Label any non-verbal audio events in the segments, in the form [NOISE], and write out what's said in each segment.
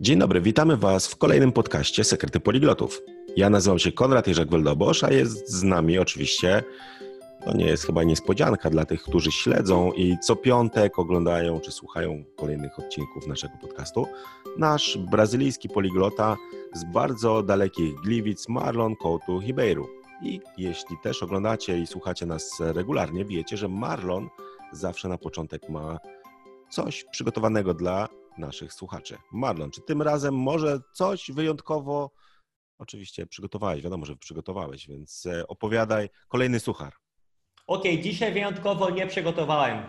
Dzień dobry, witamy Was w kolejnym podcaście Sekrety Poliglotów. Ja nazywam się Konrad Jerzek Weldobosz, a jest z nami oczywiście, to nie jest chyba niespodzianka dla tych, którzy śledzą i co piątek oglądają czy słuchają kolejnych odcinków naszego podcastu, nasz brazylijski poliglota z bardzo dalekich Gliwic Marlon Couto Ribeiro. I jeśli też oglądacie i słuchacie nas regularnie, wiecie, że Marlon zawsze na początek ma coś przygotowanego dla naszych słuchaczy. Marlon, czy tym razem może coś wyjątkowo, oczywiście przygotowałeś, wiadomo, że przygotowałeś, więc e, opowiadaj kolejny suchar. Okej, okay, dzisiaj wyjątkowo nie przygotowałem.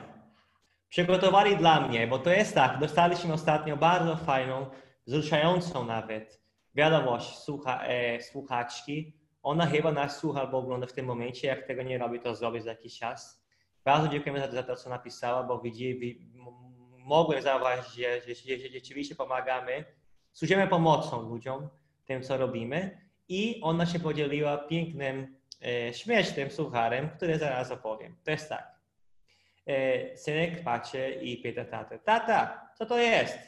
Przygotowali dla mnie, bo to jest tak, dostaliśmy ostatnio bardzo fajną, wzruszającą nawet wiadomość słucha, e, słuchaczki. Ona chyba nas słucha albo ogląda w tym momencie. Jak tego nie robi, to zrobi za jakiś czas. Bardzo dziękujemy za, to, co napisała, bo widzi, mogłem zauważyć, że, że, że rzeczywiście pomagamy, służymy pomocą ludziom, tym co robimy i ona się podzieliła pięknym, e, śmiesznym sucharem, który zaraz opowiem. To jest tak. E, synek patrzy i pyta tatę, tata, co to jest?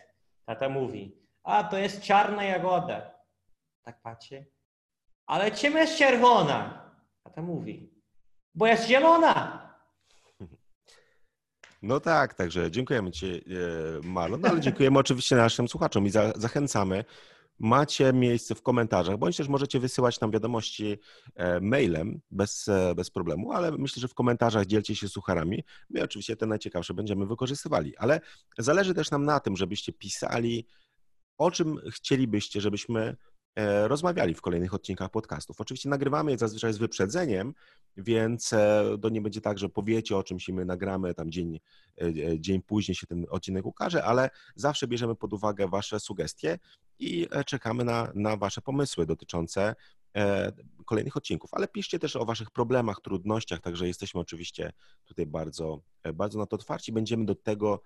Tata mówi, a to jest czarna jagoda. Tak patrzy. Ale czym jest czerwona? Tata mówi, bo jest zielona. No tak, także dziękujemy Ci, e, Marlon, no ale dziękujemy oczywiście naszym słuchaczom i za, zachęcamy. Macie miejsce w komentarzach, bądź też możecie wysyłać nam wiadomości e, mailem bez, e, bez problemu, ale myślę, że w komentarzach dzielcie się sucharami. My oczywiście te najciekawsze będziemy wykorzystywali, ale zależy też nam na tym, żebyście pisali, o czym chcielibyście, żebyśmy rozmawiali w kolejnych odcinkach podcastów. Oczywiście nagrywamy je zazwyczaj z wyprzedzeniem, więc e, to nie będzie tak, że powiecie o czymś i my nagramy tam dzień, e, dzień później się ten odcinek ukaże, ale zawsze bierzemy pod uwagę Wasze sugestie i czekamy na, na Wasze pomysły dotyczące kolejnych odcinków. Ale piszcie też o Waszych problemach, trudnościach, także jesteśmy oczywiście tutaj bardzo, bardzo na to otwarci. Będziemy do tego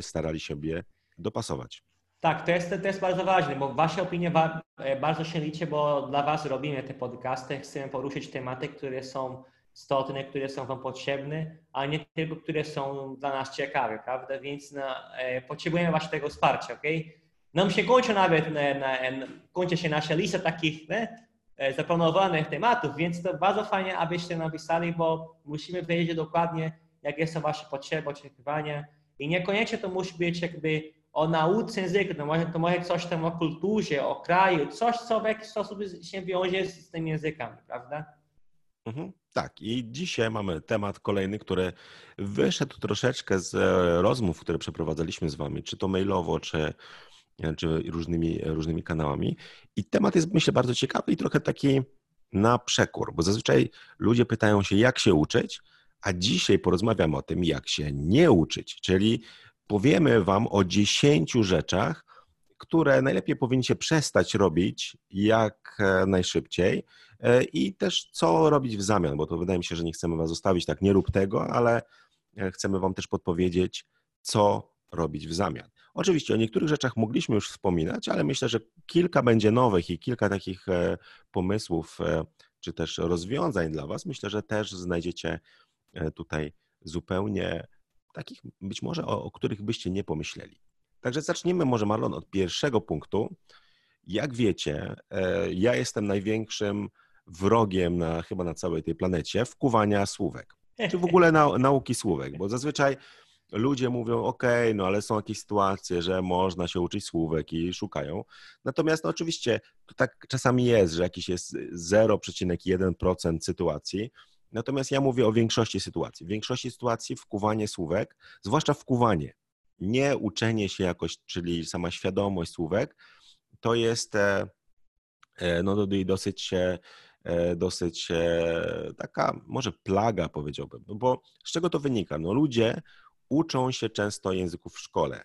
starali siebie dopasować. Tak, to jest, to jest bardzo ważne, bo Wasze opinie e, bardzo się liczy, bo dla Was robimy te podcasty, chcemy poruszyć tematy, które są istotne, które są Wam potrzebne, a nie tylko, które są dla nas ciekawe, prawda? Więc na, e, potrzebujemy Waszego wsparcia, ok? Nam się kończy nawet, na, na, kończy się nasza lista takich ne, e, zaplanowanych tematów, więc to bardzo fajnie, abyście napisali, bo musimy wiedzieć dokładnie, jakie są Wasze potrzeby, oczekiwania i niekoniecznie to musi być jakby o nauce języka, to może, to może coś tam o kulturze, o kraju, coś, co w jakiś sposób się wiąże z, z tymi językami, prawda? Mhm, tak, i dzisiaj mamy temat kolejny, który wyszedł troszeczkę z e, rozmów, które przeprowadzaliśmy z Wami, czy to mailowo, czy, czy różnymi, różnymi kanałami. I temat jest, myślę, bardzo ciekawy i trochę taki na przekór, bo zazwyczaj ludzie pytają się, jak się uczyć, a dzisiaj porozmawiamy o tym, jak się nie uczyć, czyli powiemy Wam o dziesięciu rzeczach, które najlepiej powinniście przestać robić jak e, najszybciej e, i też co robić w zamian, bo to wydaje mi się, że nie chcemy Was zostawić tak, nie rób tego, ale e, chcemy Wam też podpowiedzieć, co robić w zamian. Oczywiście o niektórych rzeczach mogliśmy już wspominać, ale myślę, że kilka będzie nowych i kilka takich pomysłów czy też rozwiązań dla Was, myślę, że też znajdziecie tutaj zupełnie takich być może o, o których byście nie pomyśleli. Także zacznijmy może, Marlon, od pierwszego punktu. Jak wiecie, e, ja jestem największym wrogiem na, chyba na całej tej planecie wkuwania słówek, czy w ogóle na, nauki słówek, bo zazwyczaj ludzie mówią, ok, no ale są jakieś sytuacje, że można się uczyć słówek i szukają. Natomiast no, oczywiście to tak czasami jest, że jakiś jest 0,1% sytuacji, Natomiast ja mówię o większości sytuacji. W większości sytuacji wkuwanie słówek, zwłaszcza wkuwanie, nie uczenie się jakoś, czyli sama świadomość słówek, to jest e, e, no, dosyć, e, dosyć taka może plaga, powiedziałbym. No bo z czego to wynika? No, ludzie uczą się często języków w szkole.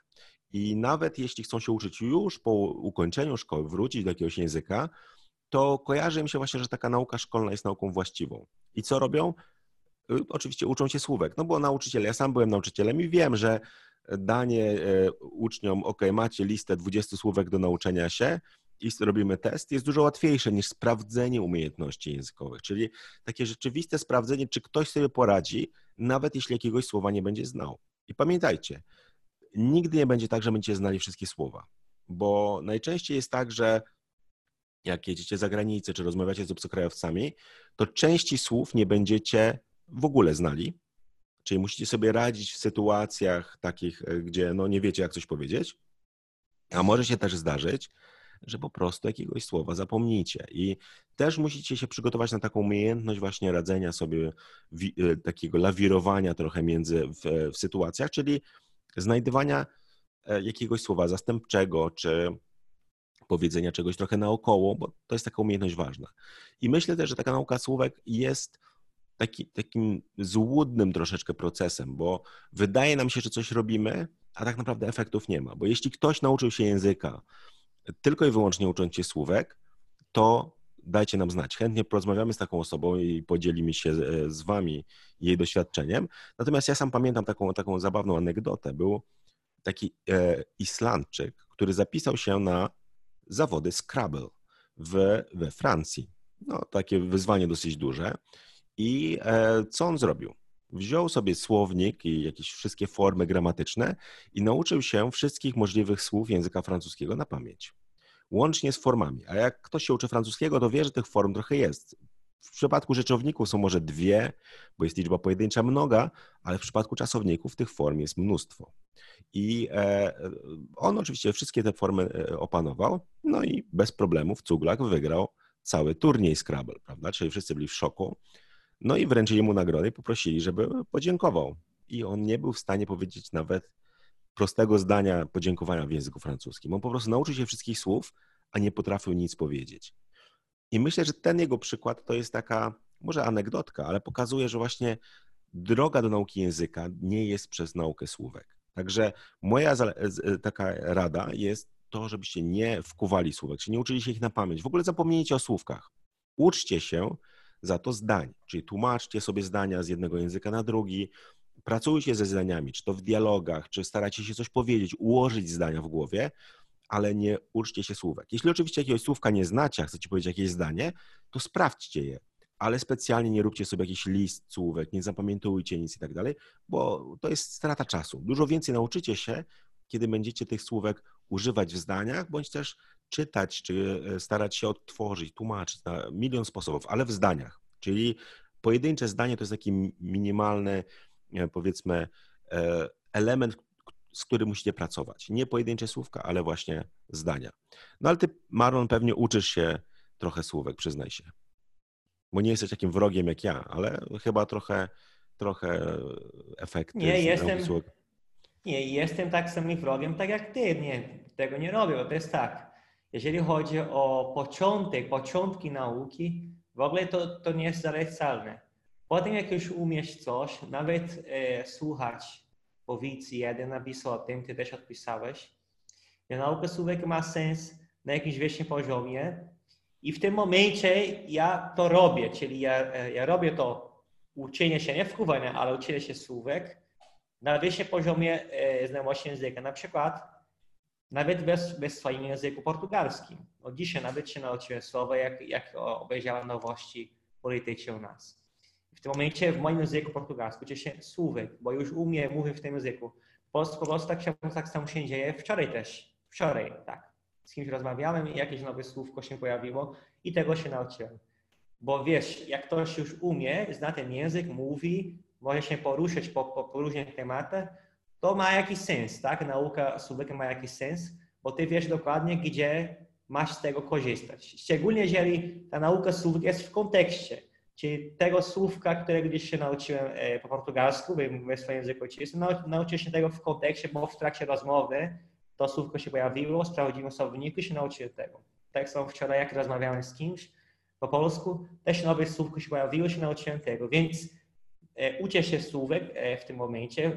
I nawet jeśli chcą się uczyć już po ukończeniu szkoły, wrócić do jakiegoś języka, to kojarzy im się właśnie, że taka nauka szkolna jest nauką właściwą. I co robią? Y, oczywiście uczą się słówek, no bo nauczyciele, ja sam byłem nauczycielem i wiem, że danie e, uczniom, ok, macie listę 20 słówek do nauczenia się i robimy test, jest dużo łatwiejsze niż sprawdzenie umiejętności językowych, czyli takie rzeczywiste sprawdzenie, czy ktoś sobie poradzi, nawet jeśli jakiegoś słowa nie będzie znał. I pamiętajcie, nigdy nie będzie tak, że będziecie znali wszystkie słowa. bo najczęściej jest tak, że jak jedziecie za granicę, czy rozmawiacie z obcokrajowcami, to części słów nie będziecie w ogóle znali, czyli musicie sobie radzić w sytuacjach takich, e, gdzie no nie wiecie, jak coś powiedzieć, a może się też zdarzyć, że po prostu jakiegoś słowa zapomnicie. I też musicie się przygotować na taką umiejętność właśnie radzenia sobie, e, takiego lawirowania trochę między w, w sytuacjach, czyli znajdywania e, jakiegoś słowa zastępczego, czy powiedzenia czegoś trochę naokoło, bo to jest taka umiejętność ważna. I myślę też, że taka nauka słówek jest taki, takim złudnym troszeczkę procesem, bo wydaje nam się, że coś robimy, a tak naprawdę efektów nie ma. Bo jeśli ktoś nauczył się języka tylko i wyłącznie ucząc się słówek, to dajcie nam znać. Chętnie porozmawiamy z taką osobą i podzielimy się z wami jej doświadczeniem. Natomiast ja sam pamiętam taką, taką zabawną anegdotę. Był taki e, Islandczyk, który zapisał się na zawody Scrabble w, we Francji. No, takie wyzwanie dosyć duże. I e, co on zrobił? Wziął sobie słownik i jakieś wszystkie formy gramatyczne i nauczył się wszystkich możliwych słów języka francuskiego na pamięć. Łącznie z formami. A jak ktoś się uczy francuskiego, to wie, że tych form trochę jest. W przypadku rzeczowników są może dwie, bo jest liczba pojedyncza mnoga, ale w przypadku czasowników tych form jest mnóstwo. I e, on oczywiście wszystkie te formy e, opanował, no i bez problemów Cuglak wygrał cały turniej Scrabble, prawda? Czyli wszyscy byli w szoku. No i wręczyli mu nagrodę i poprosili, żeby podziękował. I on nie był w stanie powiedzieć nawet prostego zdania podziękowania w języku francuskim. On po prostu nauczył się wszystkich słów, a nie potrafił nic powiedzieć. I myślę, że ten jego przykład to jest taka, może anegdotka, ale pokazuje, że właśnie droga do nauki języka nie jest przez naukę słówek. Także moja taka rada jest to, żebyście nie wkuwali słówek, czy nie uczyli się ich na pamięć. W ogóle zapomnijcie o słówkach. Uczcie się za to zdań, czyli tłumaczcie sobie zdania z jednego języka na drugi, pracujcie ze zdaniami, czy to w dialogach, czy staracie się coś powiedzieć, ułożyć zdania w głowie, ale nie uczcie się słówek. Jeśli oczywiście jakiegoś słówka nie znacie, a chcecie powiedzieć jakieś zdanie, to sprawdźcie je, ale specjalnie nie róbcie sobie jakiś list słówek, nie zapamiętujcie nic i tak dalej, bo to jest strata czasu. Dużo więcej nauczycie się, kiedy będziecie tych słówek używać w zdaniach, bądź też czytać, czy e, starać się odtworzyć, tłumaczyć na milion sposobów, ale w zdaniach. Czyli pojedyncze zdanie to jest taki minimalny, e, powiedzmy, e, element, z którym musicie pracować. Nie pojedyncze słówka, ale właśnie zdania. No ale ty, Marlon, pewnie uczysz się trochę słówek, przyznaj się. Bo nie jesteś takim wrogiem jak ja, ale chyba trochę, trochę efekty. Nie, jestem, słówek. nie, jestem tak samym wrogiem, tak jak ty. Nie, tego nie robię, bo to jest tak. Jeżeli chodzi o początek, początki nauki, w ogóle to, to nie jest zalecalne. Potem jak już umiesz coś, nawet e, słuchać powiedzmy, jeden napisał o tym, ty też odpisałeś, że nauka słówek ma sens na jakimś wyższym poziomie i w tym momencie ja to robię, czyli ja, e, ja robię to uczenie się, nie wkuwania, ale uczenie się słówek na wyższym poziomie e, znajomości języka. Na przykład nawet bez, bez swoim języku portugalskim. Od dzisiaj nawet się nauczyłem słowa, jak, jak obejrzałem nowości polityczne u nas w tym momencie w moim języku portugalskim uczę się słówek, bo już umiem, mówię w tym języku. Po, po prostu tak, się, tak samo się dzieje wczoraj też. Wczoraj, tak. Z kimś rozmawiałem i jakieś nowe słówko się pojawiło i tego się nauczyłem. Bo wiesz, jak ktoś już umie, zna ten język, mówi, może się poruszać po, po, po różnych tematach, to ma jakiś sens, tak? Nauka słówek ma jakiś sens, bo ty wiesz dokładnie, gdzie masz z tego korzystać. Szczególnie jeżeli ta nauka słówek jest w kontekście Czyli tego słówka, którego gdzieś się nauczyłem e, po portugalsku, we swoim języku ojczystym, nauczyłem się tego w kontekście, bo w trakcie rozmowy to słówko się pojawiło, sprawdziłem słowniku i się nauczyłem tego. Tak samo wczoraj, jak rozmawiałem z kimś po polsku, też nowe słówko się pojawiło, się nauczyłem tego. Więc e, uczę się słówek e, w tym momencie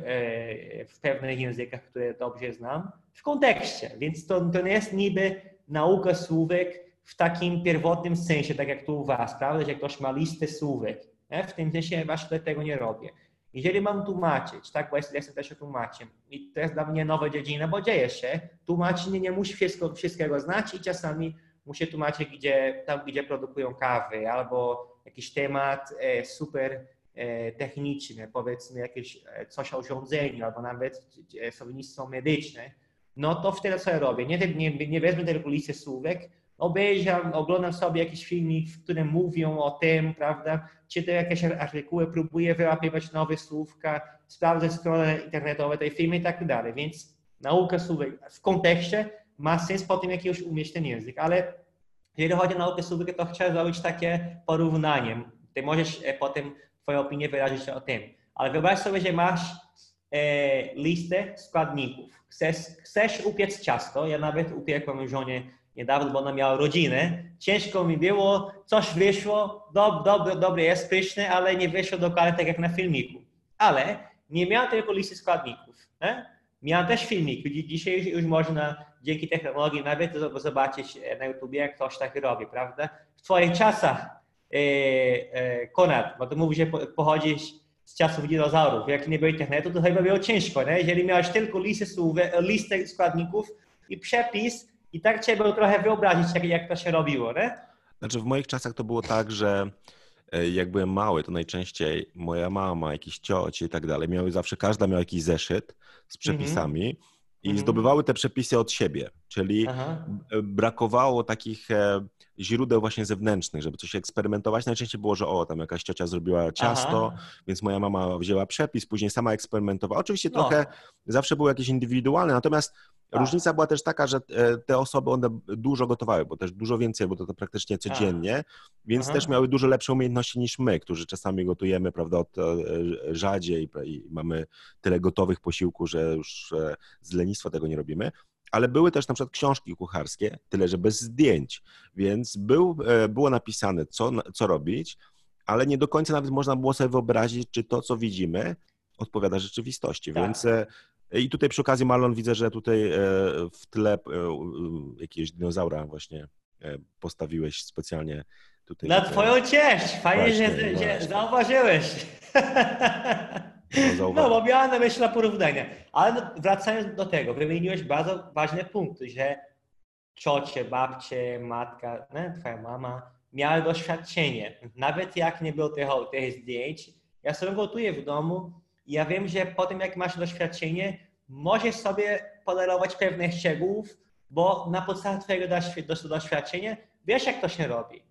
w pewnych językach, które dobrze znam, w kontekście. Więc to, to nie jest niby nauka słówek w takim pierwotnym sensie, tak jak tu u Was, prawda, że ktoś ma listę słówek. Nie? W tym sensie właśnie tego nie robię. Jeżeli mam tłumaczyć, tak, bo jestem też tłumaczem i to jest dla mnie nowa dziedzina, bo dzieje się, tłumaczenie nie musi wszystko, wszystkiego znać i czasami muszę tłumaczyć, gdzie, tam, gdzie produkują kawy albo jakiś temat e, super e, techniczny, powiedzmy jakieś e, coś o urządzeniu albo nawet e, słownictwo medyczne, no to wtedy co ja robię? Nie, nie, nie wezmę tylko listy słówek, obejrzam, oglądam sobie jakiś filmik, w którym mówią o tym, prawda? Czytam jakieś artykuły, próbuję wyłapywać nowe słówka, sprawdzę strony internetowe tej firmy i tak dalej. Więc nauka słówek w kontekście ma sens po tym, jak już umieć ten język, ale jeżeli chodzi o naukę słówek, to chciałem zrobić takie porównanie. Ty możesz e, potem Twoją opinię wyrazić o tym. Ale wyobraź sobie, że masz e, listę składników. Chcesz, chcesz upiec ciasto. Ja nawet upiekłem żonie niedawno, bo ona miała rodzinę. Ciężko mi było, coś wyszło, dob, dob, dobre jest, pyszne, ale nie wyszło dokładnie tak jak na filmiku. Ale nie miałem tylko listy składników. Nie? Miałem też filmik. Dzisiaj już można dzięki technologii nawet zobaczyć e, na YouTubie, jak ktoś tak robi, prawda? W Twoich czasach, e, e, Konrad, bo to mówi, że pochodzisz z czasów dinozaurów. Jak nie było internetu, to chyba było ciężko, nie? Jeżeli miałeś tylko listę, listę składników i przepis, i tak trzeba było trochę wyobrazić, jak, jak to się robiło, nie? Znaczy w moich czasach to było tak, że e, jak byłem mały, to najczęściej moja mama, jakiś cioci i tak dalej, miały zawsze, każda miała jakiś zeszyt z przepisami mm -hmm. i mm -hmm. zdobywały te przepisy od siebie, czyli Aha. brakowało takich e, źródeł właśnie zewnętrznych, żeby coś eksperymentować. Najczęściej było, że o, tam jakaś ciocia zrobiła ciasto, Aha. więc moja mama wzięła przepis, później sama eksperymentowała. Oczywiście no. trochę zawsze były jakieś indywidualne, natomiast tak. różnica była też taka, że e, te osoby, one dużo gotowały, bo też dużo więcej, bo to, to praktycznie codziennie, Aha. więc Aha. też miały dużo lepsze umiejętności niż my, którzy czasami gotujemy, prawda, od, e, rzadziej i mamy tyle gotowych posiłków, że już e, z lenistwa tego nie robimy ale były też na przykład książki kucharskie, tyle że bez zdjęć, więc był, e, było napisane, co, co robić, ale nie do końca nawet można było sobie wyobrazić, czy to, co widzimy, odpowiada rzeczywistości. Tak. Więc e, i tutaj przy okazji, Marlon, widzę, że tutaj e, w tle jakiegoś dinozaura właśnie postawiłeś specjalnie tutaj. Na twoją cześć! Fajnie, właśnie, że, że zauważyłeś. [LAUGHS] No, bo miałem na myśli porównanie. Ale no, wracając do tego, wymieniłeś bardzo ważny punkt, że ciocie, babcie, matka, twoja mama miały doświadczenie. Nawet jak nie było tych, tych zdjęć, ja sobie gotuję w domu i ja wiem, że po tym jak masz doświadczenie, możesz sobie polerować pewnych szczegółów, bo na podstawie twojego doświadczenia wiesz, jak to się robi.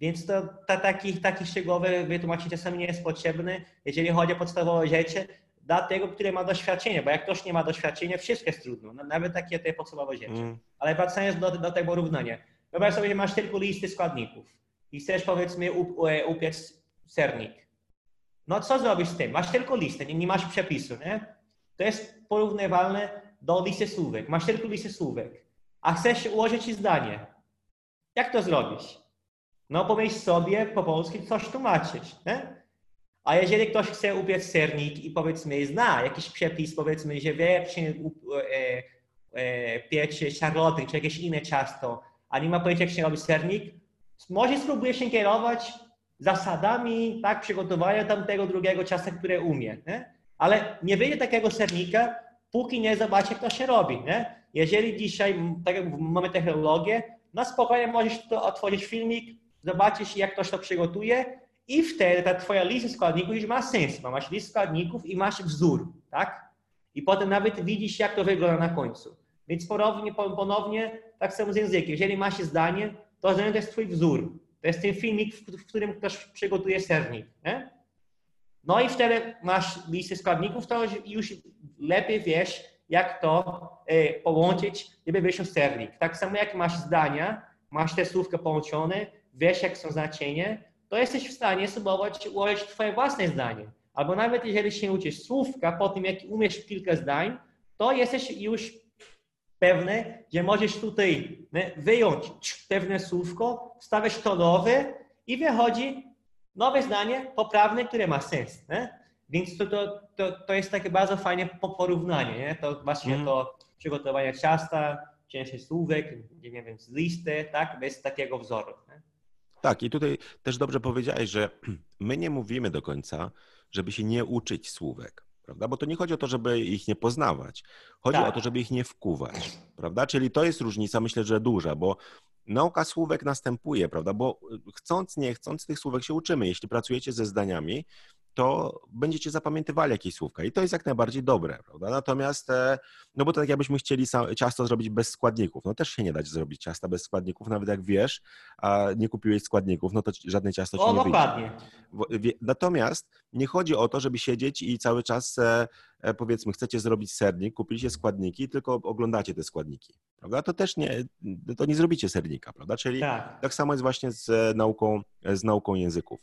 Więc to ta, takich, takich szczegółowych wytłumaczeń czasami nie jest potrzebny, jeżeli chodzi o podstawowe rzeczy, dla tego, który ma doświadczenie, bo jak ktoś nie ma doświadczenia, wszystko jest trudno, no, nawet takie te podstawowe rzeczy. Mm. Ale wracając do, do tego równania, wyobraź sobie, że masz tylko listy składników i chcesz powiedzmy upiec sernik. No co zrobisz z tym? Masz tylko listę, nie, nie masz przepisu, nie? To jest porównywalne do listy słówek. Masz tylko listę słówek, a chcesz ułożyć zdanie. Jak to zrobisz? No pomyśl sobie po polsku coś tłumaczyć. Nie? A jeżeli ktoś chce upiec sernik i powiedzmy zna jakiś przepis, powiedzmy, że wie się e, e, piecie szarloty czy jakieś inne ciasto, a nie ma pojęcia jak się robi sernik, może spróbuje się kierować zasadami tak przygotowania tamtego drugiego ciasta, które umie. Nie? Ale nie wyjdzie takiego sernika, póki nie zobaczy, jak to się robi. Nie? Jeżeli dzisiaj, tak jak mamy technologię, na spokojnie możesz to otworzyć filmik, zobaczysz, jak ktoś to przygotuje i wtedy ta twoja lista składników już ma sens, bo masz listę składników i masz wzór, tak? I potem nawet widzisz, jak to wygląda na końcu. Więc ponownie, ponownie tak samo z językiem. Jeżeli masz zdanie, to zdanie to jest twój wzór. To jest ten filmik, w którym ktoś przygotuje sernik. Nie? No i wtedy masz listę składników, to już lepiej wiesz, jak to e, połączyć, żeby wyszło sernik. Tak samo jak masz zdania, masz te słówka połączone, wiesz, jak są znaczenia, to jesteś w stanie spróbować ułożyć twoje własne zdanie. Albo nawet jeżeli się uczysz słówka, po tym jak umiesz kilka zdań, to jesteś już pewny, że możesz tutaj wyjąć pewne słówko, wstawiać to nowe i wychodzi nowe zdanie poprawne, które ma sens. Nie? Więc to, to, to, to jest takie bardzo fajne porównanie. Nie? To właśnie mm. to przygotowanie ciasta, cięższy słówek, nie wiem, z listy, tak, bez takiego wzoru. Tak, i tutaj też dobrze powiedziałeś, że [CLEARS THROAT] my nie mówimy do końca, żeby się nie uczyć słówek, prawda? Bo to nie chodzi o to, żeby ich nie poznawać. Chodzi tak. o to, żeby ich nie wkuwać, prawda? Czyli to jest różnica, myślę, że duża, bo nauka słówek następuje, prawda? Bo chcąc, nie chcąc, tych słówek się uczymy. Jeśli pracujecie ze zdaniami, to będziecie zapamiętywali jakieś słówka i to jest jak najbardziej dobre, prawda? Natomiast, e, no bo to tak jakbyśmy chcieli ciasto zrobić bez składników, no też się nie da zrobić ciasta bez składników, nawet jak wiesz, a nie kupiłeś składników, no to żadne ciasto ci o, nie dokładnie. wyjdzie. Natomiast nie chodzi o to, żeby siedzieć i cały czas e, e, powiedzmy, chcecie zrobić sernik, kupiliście składniki, tylko oglądacie te składniki, prawda? To też nie, to nie zrobicie sernika, prawda? Czyli tak, tak samo jest właśnie z nauką, z nauką języków.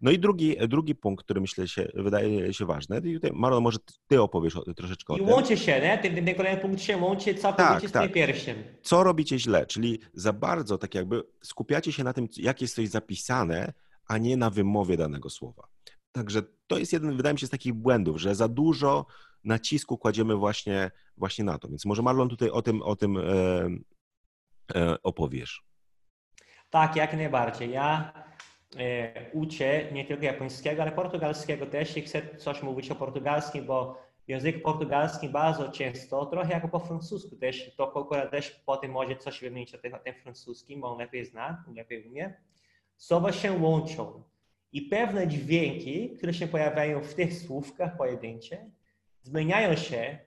No i drugi, drugi punkt, który myślę się wydaje się ważny. I tutaj, Maro, może ty opowiesz troszeczkę I o tym. I łączy się, nie? Ten, ten kolejny punkt się łączy całkowicie tak, z tym tak. pierwszym. Co robicie źle? Czyli za bardzo tak jakby skupiacie się na tym, jak jest coś zapisane, a nie na wymowie danego słowa. Także to jest jeden, wydaje mi się, z takich błędów, że za dużo nacisku kładziemy właśnie, właśnie na to. Więc może Marlon tutaj o tym, o tym e, e, opowiesz. Tak, jak najbardziej. Ja uczę nie tylko japońskiego, ale portugalskiego też i chcę coś mówić o portugalskim, bo język portugalski bardzo często, trochę jak po francusku też, to Kokora też potem może coś wymienić o tym, o tym francuskim, bo on lepiej zna, lepiej umie. Słowa się łączą i pewne dźwięki, które się pojawiają w tych słówkach pojedyncze, zmieniają się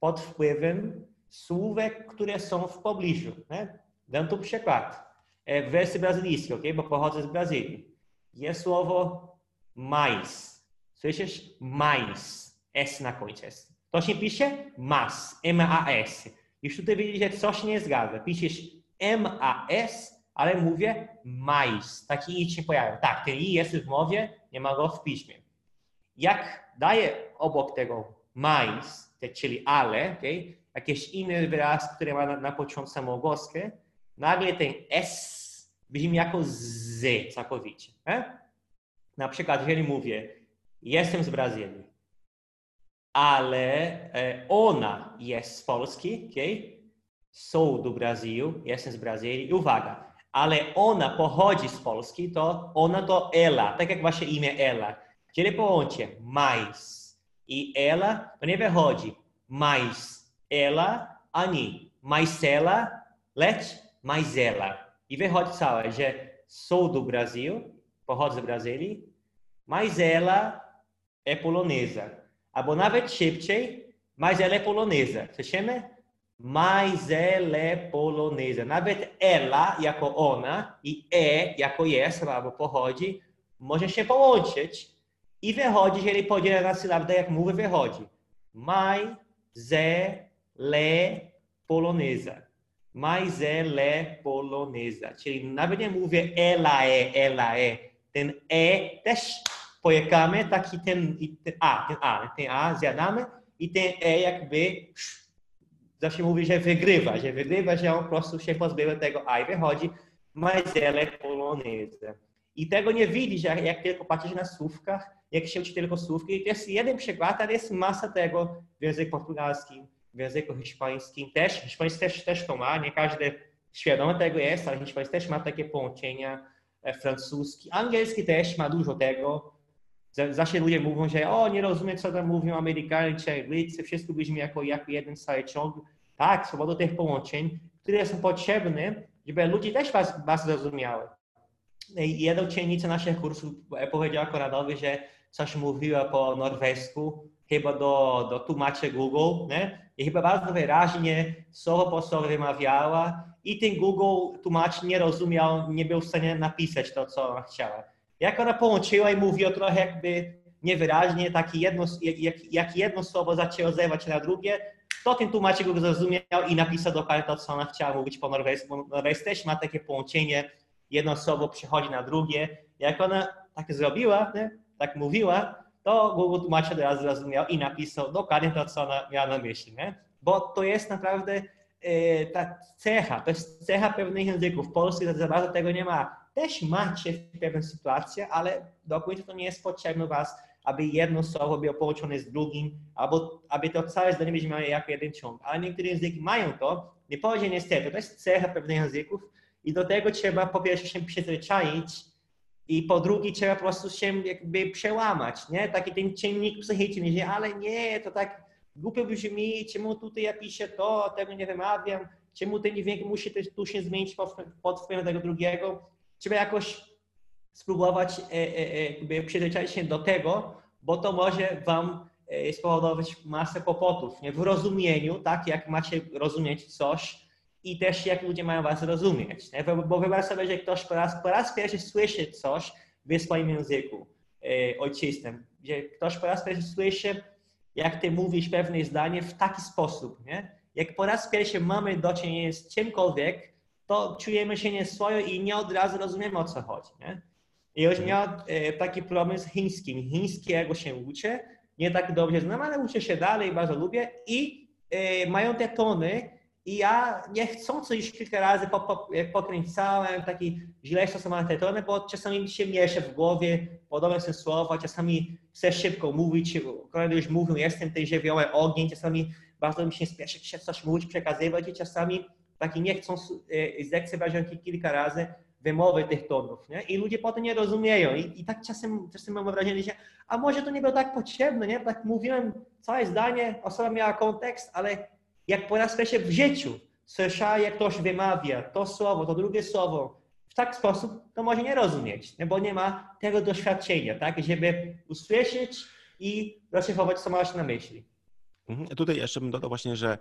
pod wpływem słówek, które są w pobliżu. Nie? Dam tu przykład w wersji brazylijskiej, okay? bo pochodzę z Brazylii. Jest słowo mais. Słyszysz? Mais. S na końcu jest. To się pisze mas. M-A-S. Już tutaj widzisz, że coś nie zgadza. Piszesz M-A-S, ale mówię mais. Taki i się pojawia. Tak, ten i jest w mowie, nie ma go w piśmie. Jak daję obok tego mais, czyli ale, okay? jakiś inny wyraz, który ma na, na początku samogłoskę, nagle ten S brzmi jako Z całkowicie. Nie? Na przykład, jeżeli mówię, jestem z Brazylii, ale ona jest z Polski, okay? są do Brazylu, jestem z Brazylii i uwaga, ale ona pochodzi z Polski, to ona to ela, tak jak wasze imię ela. Kiedy połączę mais i ela, to nie wychodzi mais ela ani mais ela, lecz mais ela. I wychodzi całe, że sou do Brasil, pochodzę z Brazylii, mas ela é polonesa. Albo nawet szybciej, mas ela é polonesa. Słyszymy? Mas ela é polonesa. Nawet ela jako ona i e jako jest, albo pochodzi, może się połączyć i wychodzi, jeżeli podziela na sylabę, tak jak mówię, wychodzi. Mas ela polonesa mas ela é polonesa. Czyli nawet nie mówię ela é, ela é. Ten e też pojekamy, taki ten, ten a, ten a, ten a zjadamy i ten e jakby zawsze mówi, że wygrywa, że wygrywa, że on po prostu się pozbywa tego a i wychodzi, mas ela é polonesa. I tego nie widzisz, jak, jak tylko patrzysz na słówkach, jak się uczy tylko słówki. To jest jeden przykład, ale jest masa tego w języku portugalskim w języku hiszpańskim też, hiszpański też, też to ma, nie każdy świadomy tego jest, ale hiszpański też ma takie połączenia, e, francuski, angielski też ma dużo tego. Zawsze ludzie mówią, że o, nie rozumiem, co tam mówią Amerykanie czy Anglicy, wszystko brzmi jako, jako jeden cały ciąg. Tak, są do tych połączeń, które są potrzebne, żeby ludzie też was, was zrozumiały. Jedna uczennica naszych kursów e, powiedziała Konradowi, że coś mówiła po norwesku, chyba do, do tłumaczy Google, nie? I chyba bardzo wyraźnie słowo po słowo wymawiała i ten Google tłumacz nie rozumiał, nie był w stanie napisać to, co ona chciała. Jak ona połączyła i mówiła trochę jakby niewyraźnie, taki jedno, jak, jak jedno słowo zaczęło odzywać na drugie, to ten tłumacz go zrozumiał i napisał dokładnie to, co ona chciała mówić po norwesku. Norwesk też ma takie połączenie, jedno słowo przychodzi na drugie. Jak ona tak zrobiła, nie? tak mówiła, to Google tłumacz od razu zrozumiał i napisał dokładnie to, co ona miała na myśli, nie? Bo to jest naprawdę e, ta cecha, to jest cecha pewnych języków. W Polsce za bardzo tego nie ma. Też macie w pewnych sytuacjach, ale do końca to nie jest potrzebne was, aby jedno słowo było połączone z drugim, albo aby to całe zdanie brzmiało jako jeden ciąg. Ale niektóre języki mają to, nie powiedzie niestety, to jest cecha pewnych języków i do tego trzeba po pierwsze się przyzwyczaić, i po drugie trzeba po prostu się jakby przełamać, nie? Taki ten czynnik psychiczny, że ale nie, to tak głupio brzmi, czemu tutaj ja piszę to, tego nie wymawiam, czemu ten dźwięk musi też tu się zmienić pod, pod wpływem tego drugiego. Trzeba jakoś spróbować e, e, e, przyzwyczaić się do tego, bo to może wam e, spowodować masę kłopotów, nie? W rozumieniu, tak jak macie rozumieć coś i też jak ludzie mają was rozumieć, nie? Bo, wyobraź sobie, że ktoś po raz, po raz pierwszy słyszy coś w swoim języku e, ojczystym, że ktoś po raz pierwszy słyszy, jak ty mówisz pewne zdanie w taki sposób, nie? Jak po raz pierwszy mamy do czynienia z czymkolwiek, to czujemy się nieswojo i nie od razu rozumiemy o co chodzi, nie? I już miałem e, taki problem z chińskim. Chińskiego się uczę, nie tak dobrze znam, ale uczę się dalej, bardzo lubię i e, mają te tony i ja niechcący już kilka razy po, po, pokręcałem taki źle stosowane te tony, bo czasami mi się miesza w głowie, podobne są słowa, czasami chcę szybko mówić, kolejny już mówią, jestem tej żywioły ogień, czasami bardzo mi się spieszy się coś mówić, przekazywać i czasami taki nie chcą e, zlekceważyć kilka razy wymowy tych tonów, nie? I ludzie potem nie rozumieją. I, i tak czasem, czasem mam wrażenie, że a może to nie było tak potrzebne, nie? Tak mówiłem całe zdanie, osoba miała kontekst, ale jak po raz pierwszy w życiu słyszała, jak ktoś wymawia to słowo, to drugie słowo, w taki sposób, to może nie rozumieć, nie? bo nie ma tego doświadczenia, tak? Żeby usłyszeć i rozszyfrować, co masz na myśli. Mhm. Tutaj jeszcze bym dodał właśnie, że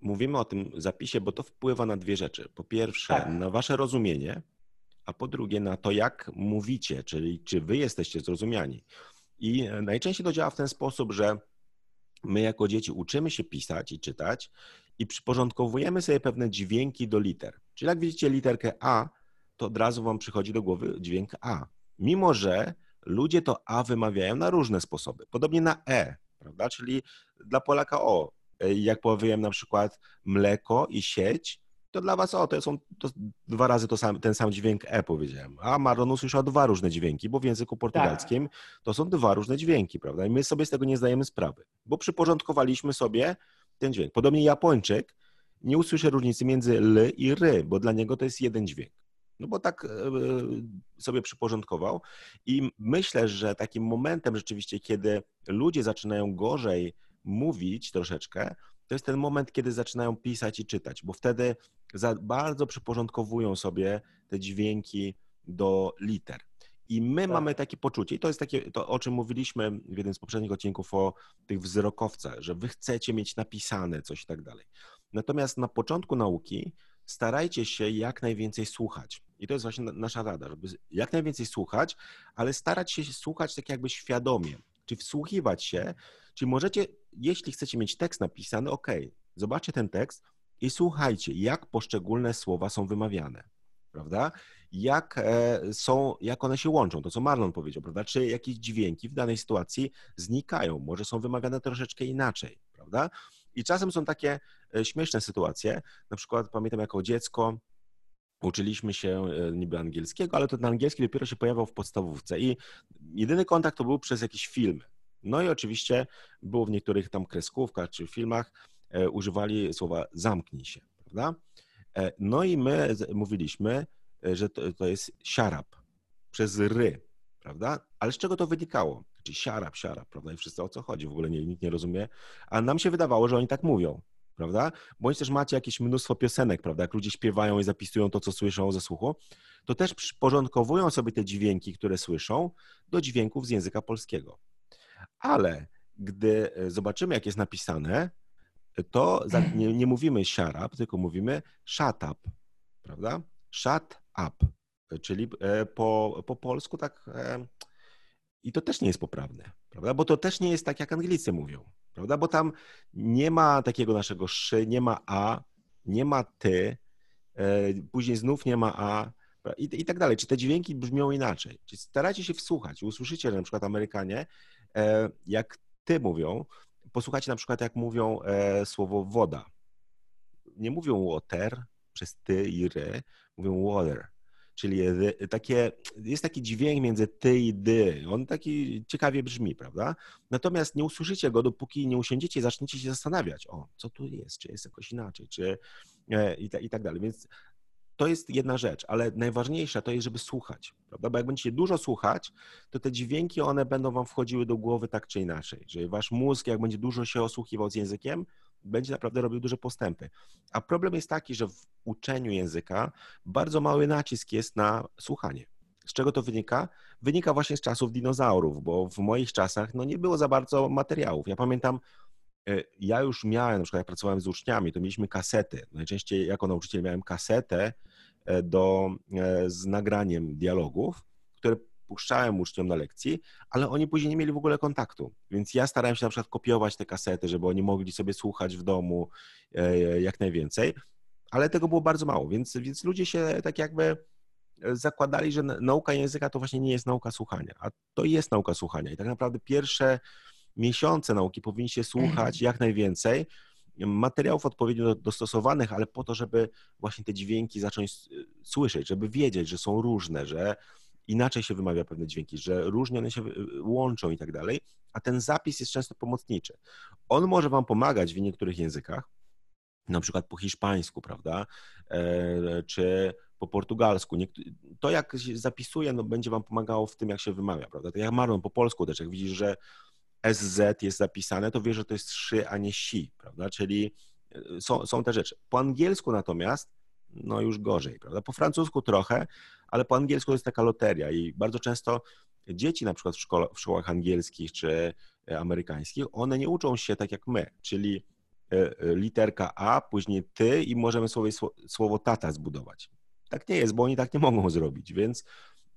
mówimy o tym zapisie, bo to wpływa na dwie rzeczy. Po pierwsze, tak. na wasze rozumienie, a po drugie na to, jak mówicie, czyli czy wy jesteście zrozumiani. I najczęściej to działa w ten sposób, że my jako dzieci uczymy się pisać i czytać i przyporządkowujemy sobie pewne dźwięki do liter. Czyli jak widzicie literkę A, to od razu wam przychodzi do głowy dźwięk A. Mimo, że ludzie to A wymawiają na różne sposoby. Podobnie na E, prawda? Czyli dla Polaka O. Jak powiem na przykład mleko i sieć, to dla was, o, to są to dwa razy to sam, ten sam dźwięk E powiedziałem. A Marlon usłyszał dwa różne dźwięki, bo w języku portugalskim tak. to są dwa różne dźwięki, prawda? I my sobie z tego nie zdajemy sprawy, bo przyporządkowaliśmy sobie ten dźwięk. Podobnie Japończyk nie usłyszy różnicy między L i R, bo dla niego to jest jeden dźwięk. No bo tak e, sobie przyporządkował. I myślę, że takim momentem rzeczywiście, kiedy ludzie zaczynają gorzej mówić troszeczkę, to jest ten moment, kiedy zaczynają pisać i czytać, bo wtedy za bardzo przyporządkowują sobie te dźwięki do liter. I my tak. mamy takie poczucie, i to jest takie, to o czym mówiliśmy w jednym z poprzednich odcinków o tych wzrokowcach, że wy chcecie mieć napisane coś i tak dalej. Natomiast na początku nauki starajcie się jak najwięcej słuchać. I to jest właśnie nasza rada, żeby jak najwięcej słuchać, ale starać się słuchać tak jakby świadomie, czy wsłuchiwać się, czy możecie, jeśli chcecie mieć tekst napisany, ok, zobaczcie ten tekst i słuchajcie, jak poszczególne słowa są wymawiane, prawda? Jak e, są, jak one się łączą, to co Marlon powiedział, prawda? Czy jakieś dźwięki w danej sytuacji znikają, może są wymawiane troszeczkę inaczej, prawda? I czasem są takie e, śmieszne sytuacje, na przykład pamiętam jako dziecko, uczyliśmy się e, niby angielskiego, ale to ten angielski dopiero się pojawiał w podstawówce i jedyny kontakt to był przez jakieś filmy. No i oczywiście było w niektórych tam kreskówkach czy filmach e, używali słowa zamknij się, prawda? E, no i my mówiliśmy, że to, to jest siarap przez ry, prawda? Ale z czego to wynikało? Czyli siarap, siarap, prawda? I wszyscy o co chodzi, w ogóle nie, nikt nie rozumie. A nam się wydawało, że oni tak mówią prawda? Bądź też macie jakieś mnóstwo piosenek, prawda? Jak ludzie śpiewają i zapisują to, co słyszą ze słuchu, to też przyporządkowują sobie te dźwięki, które słyszą, do dźwięków z języka polskiego. Ale gdy e, zobaczymy, jak jest napisane, to [CLEARS THROAT] nie, nie mówimy siarap, tylko mówimy shut up, prawda? Shut up, czyli e, po, po polsku tak e, i to też nie jest poprawne, prawda? Bo to też nie jest tak, jak Anglicy mówią, prawda? Bo tam nie ma takiego naszego szy, nie ma a, nie ma ty, e, później znów nie ma a i, i tak dalej. Czy te dźwięki brzmią inaczej? Czy starajcie się wsłuchać? Usłyszycie, że na przykład Amerykanie, e, jak ty mówią, posłuchajcie na przykład, jak mówią e, słowo woda. Nie mówią water przez ty i ry, mówią water czyli takie, jest taki dźwięk między ty i dy. On taki ciekawie brzmi, prawda? Natomiast nie usłyszycie go, dopóki nie usiądziecie i zaczniecie się zastanawiać, o, co tu jest, czy jest jakoś inaczej, czy e, i, i tak dalej. Więc to jest jedna rzecz, ale najważniejsza to jest, żeby słuchać, prawda? Bo jak będziecie dużo słuchać, to te dźwięki, one będą wam wchodziły do głowy tak czy inaczej. Że wasz mózg, jak będzie dużo się osłuchiwał z językiem, będzie naprawdę robił duże postępy. A problem jest taki, że w uczeniu języka bardzo mały nacisk jest na słuchanie. Z czego to wynika? Wynika właśnie z czasów dinozaurów, bo w moich czasach no, nie było za bardzo materiałów. Ja pamiętam, e, ja już miałem, na przykład jak pracowałem z uczniami, to mieliśmy kasety. Najczęściej jako nauczyciel miałem kasetę e, do, e, z nagraniem dialogów, puszczałem uczniom na lekcji, ale oni później nie mieli w ogóle kontaktu. Więc ja starałem się na przykład kopiować te kasety, żeby oni mogli sobie słuchać w domu jak najwięcej, ale tego było bardzo mało, więc, więc ludzie się tak jakby zakładali, że nauka języka to właśnie nie jest nauka słuchania, a to jest nauka słuchania. I tak naprawdę pierwsze miesiące nauki powinniście słuchać jak najwięcej materiałów odpowiednio dostosowanych, ale po to, żeby właśnie te dźwięki zacząć słyszeć, żeby wiedzieć, że są różne, że inaczej się wymawia pewne dźwięki, że różnie one się łączą i tak dalej, a ten zapis jest często pomocniczy. On może wam pomagać w niektórych językach, na przykład po hiszpańsku, prawda, e, czy po portugalsku. To, jak się zapisuje, no, będzie wam pomagało w tym, jak się wymawia, prawda? Tak jak Marlon po polsku też, jak widzisz, że SZ jest zapisane, to wiesz, że to jest szy, a nie si, prawda? Czyli e, są, są te rzeczy. Po angielsku natomiast, no już gorzej, prawda? Po francusku trochę, ale po angielsku to jest taka loteria i bardzo często dzieci na przykład w, szkole, w szkołach angielskich czy e, amerykańskich, one nie uczą się tak jak my, czyli e, literka A, później ty i możemy sobie słowo tata zbudować. Tak nie jest, bo oni tak nie mogą zrobić, więc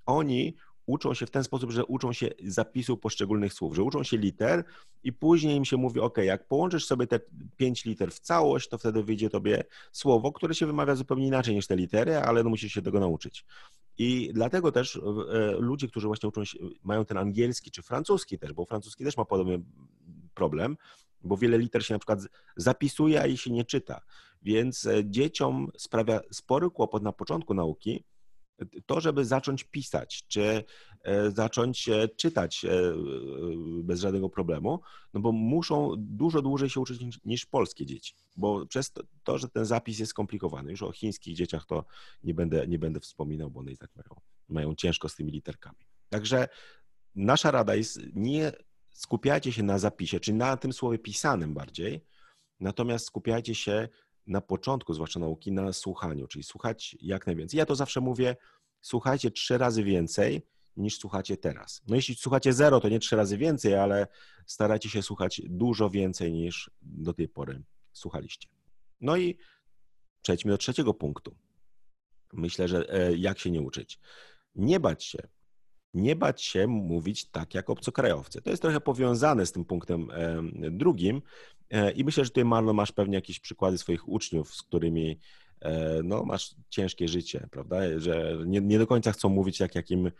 oni uczą się w ten sposób, że uczą się zapisu poszczególnych słów, że uczą się liter i później im się mówi, ok, jak połączysz sobie te pięć liter w całość, to wtedy wyjdzie tobie słowo, które się wymawia zupełnie inaczej niż te litery, ale no musisz się tego nauczyć. I dlatego też e, ludzie, którzy właśnie uczą się, mają ten angielski czy francuski też, bo francuski też ma podobny problem, bo wiele liter się na przykład zapisuje, a i się nie czyta. Więc e, dzieciom sprawia spory kłopot na początku nauki to, żeby zacząć pisać, czy e, zacząć czytać e, bez żadnego problemu, no bo muszą dużo dłużej się uczyć niż polskie dzieci, bo przez to, że ten zapis jest skomplikowany, już o chińskich dzieciach to nie będę, nie będę wspominał, bo one i tak mają, mają ciężko z tymi literkami. Także nasza rada jest nie skupiajcie się na zapisie, czyli na tym słowie pisanym bardziej, natomiast skupiajcie się na początku, zwłaszcza nauki, na słuchaniu, czyli słuchać jak najwięcej. Ja to zawsze mówię, słuchajcie trzy razy więcej niż słuchacie teraz. No jeśli słuchacie zero, to nie trzy razy więcej, ale starajcie się słuchać dużo więcej niż do tej pory słuchaliście. No i przejdźmy do trzeciego punktu. Myślę, że e, jak się nie uczyć. Nie bać się nie bać się mówić tak jak obcokrajowcy. To jest trochę powiązane z tym punktem drugim e, i myślę, że tutaj Marlo masz pewnie jakieś przykłady swoich uczniów, z którymi e, no, masz ciężkie życie, prawda, że nie, nie do końca chcą mówić jak jakim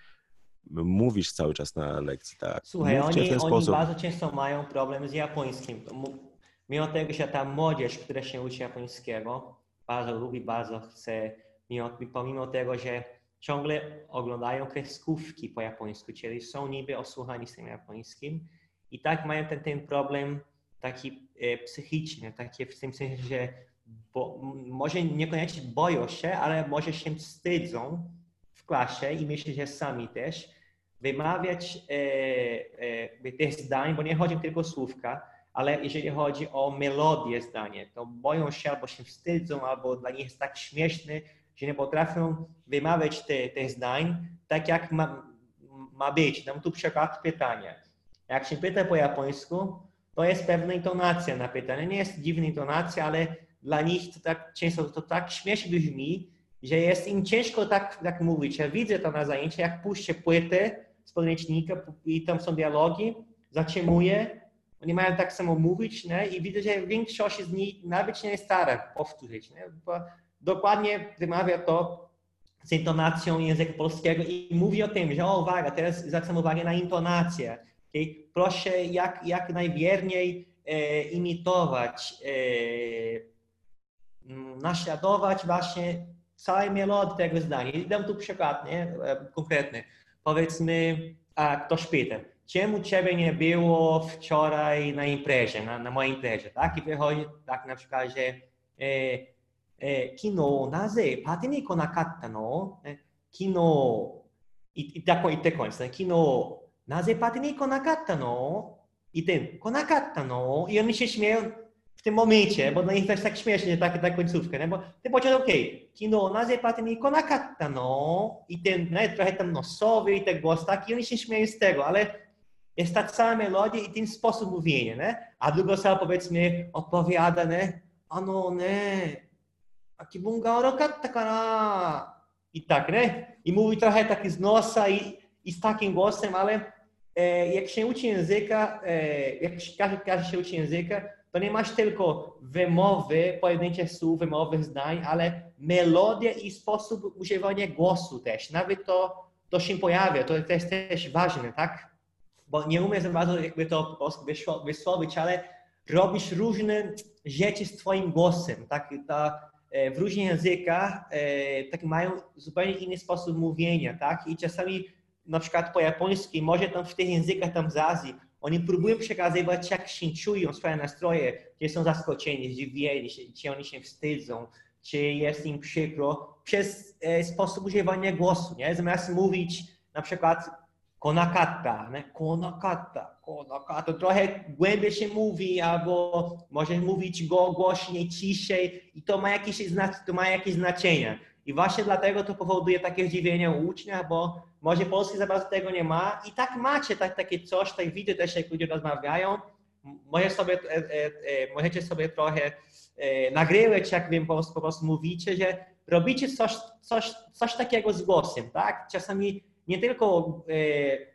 mówisz cały czas na lekcji, tak? Słuchaj, oni, oni bardzo często mają problem z japońskim. Mimo tego, że ta młodzież, która się uczy japońskiego, bardzo lubi, bardzo chce, mimo, pomimo tego, że ciągle oglądają kreskówki po japońsku, czyli są niby osłuchani z tym japońskim i tak mają ten, ten problem taki e, psychiczny, taki w tym sensie, że bo, może niekoniecznie boją się, ale może się wstydzą w klasie i myślę, że sami też wymawiać e, e, tych zdań, bo nie chodzi tylko o słówka, ale jeżeli chodzi o melodię zdania, to boją się albo się wstydzą, albo dla nich jest tak śmieszny, że nie potrafią wymawiać tych te zdań tak, jak ma, ma być. Dam tu przykład pytania. Jak się pyta po japońsku, to jest pewna intonacja na pytanie. Nie jest dziwna intonacja, ale dla nich to tak często to tak śmiesznie brzmi, że jest im ciężko tak, tak mówić. Ja widzę to na zajęciach, jak puszczę płytę z podręcznika i tam są dialogi, zatrzymuję, oni mają tak samo mówić nie? i widzę, że większość z nich nawet nie stara powtórzyć. Nie? Bo dokładnie wymawia to z intonacją języka polskiego i mówi o tym, że o uwaga, teraz zwracam uwagę na intonację. Okay? Proszę jak, jak najwierniej e, imitować, e, naśladować właśnie całej melodii tego zdania. I dam tu przykład nie? E, konkretny. Powiedzmy, a ktoś pyta, czemu ciebie nie było wczoraj na imprezie, na, na mojej imprezie, tak? I wychodzi tak na przykład, że e, えー、昨日なぜパーティーに来なかったの、え昨日、いったこ言ってこいですね。昨日、なぜパーティーに来なかったの I tym, 来なかったの I oni się śmieją. w tym momencie, bo dla nich to jest tak śmiesznie, tak, tak końcówkę, nie? bo ty powiedział, okej, okay, kino nazywa mi konakata, no, i ten, nie, trochę tam nosowy i ten głos taki, oni się śmieją z tego, ale jest ta sama melodia i ten sposób mówienia, nie? A druga osoba powiedzmy odpowiada, nie? Ano, nie, taki bunga orokata kana. I tak, nie? I mówi trochę taki z nosa i, i z takim głosem, ale e, jak się uczy języka, e, jak każdy, każdy się uczy języka, to nie masz tylko wymowy, pojedyncze słów, wymowy zdań, ale melodia i sposób używania głosu też. Nawet to, to się pojawia, to, jest też ważne, tak? Bo nie umiem za bardzo jakby to po prostu wysłowić, ale robisz różne rzeczy z twoim głosem, tak? Ta, w różnych językach e, tak mają zupełnie inny sposób mówienia, tak? I czasami na przykład po japońsku, może tam w tych językach tam z Azji, oni próbują przekazywać, jak się czują, swoje nastroje, czy są zaskoczeni, zdziwieni, czy oni się wstydzą, czy jest im przykro, przez e, sposób używania głosu, nie? Zamiast mówić na przykład konakata, konakata, konakata, trochę głębiej się mówi, albo możesz mówić go głośniej, ciszej i to ma jakieś, to ma jakieś znaczenie. I właśnie dlatego to powoduje takie zdziwienie u ucznia, bo może Polski za bardzo tego nie ma i tak macie tak, takie coś, tak widzę też jak ludzie rozmawiają, może sobie, e, e, e, możecie sobie trochę nagrywać, jak wiem, po, po prostu mówicie, że robicie coś, coś, coś takiego z głosem, tak? Czasami nie tylko wy,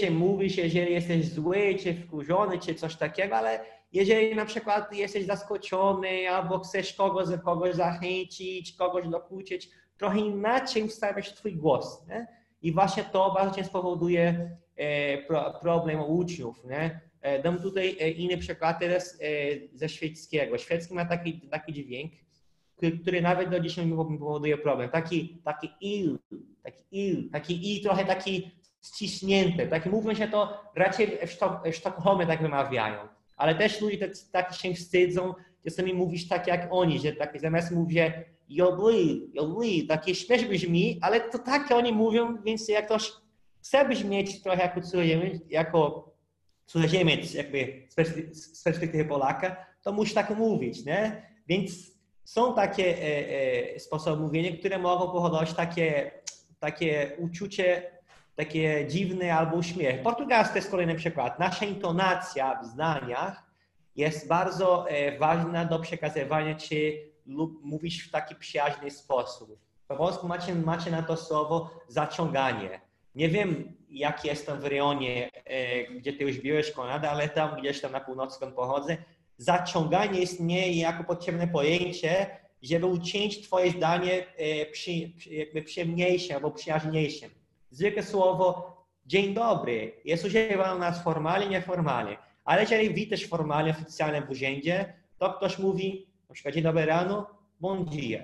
że mówisz, jeżeli jesteś zły, czy wkurzony, czy coś takiego, ale jeżeli na przykład jesteś zaskoczony albo chcesz kogoś, kogoś zachęcić, kogoś dokuczyć, trochę inaczej ustawiasz twój głos. Nie? I właśnie to bardzo często powoduje e, problem uczniów. Nie? E, dam tutaj e, inny przykład teraz ze szwedzkiego. Szwedzki ma taki, taki dźwięk, który nawet do dzisiaj mi powoduje problem. Taki, taki il, taki il, taki i trochę taki ściśnięty. Taki mówią się to raczej w, Sztok w Sztokholmie tak wymawiają. Ale też ludzie tak, tak się wstydzą, czasami mówisz tak jak oni, że tak, zamiast mówię jodli, jodli, takie śmiesz brzmi, ale to tak oni mówią, więc jak ktoś chce brzmieć trochę jako cudzoziemiec, jako cudzoziemiec jakby z perspektywy Polaka, to musi tak mówić, nie? Więc są takie e, e, sposoby mówienia, które mogą powodować takie, takie uczucie, takie dziwne albo uśmiech. Portugalski to jest kolejny przykład. Nasza intonacja w zdaniach jest bardzo e, ważna do przekazywania, czy lub mówisz w taki przyjaźny sposób. Po polsku macie, macie na to słowo zaciąganie. Nie wiem, jak jestem w rejonie, e, gdzie ty już byłeś, Konrada, ale tam gdzieś tam na północy, skąd pochodzę, zaciąganie istnieje jako potrzebne pojęcie, żeby uczynić twoje zdanie e, przy, jakby przyjemniejszym albo przyjaźniejszym. Zwykłe słowo dzień dobry jest używane u nas formalnie, nieformalnie. Ale jeżeli witasz formalnie, oficjalnie w urzędzie, to ktoś mówi na przykład dzień dobry rano, bon dia.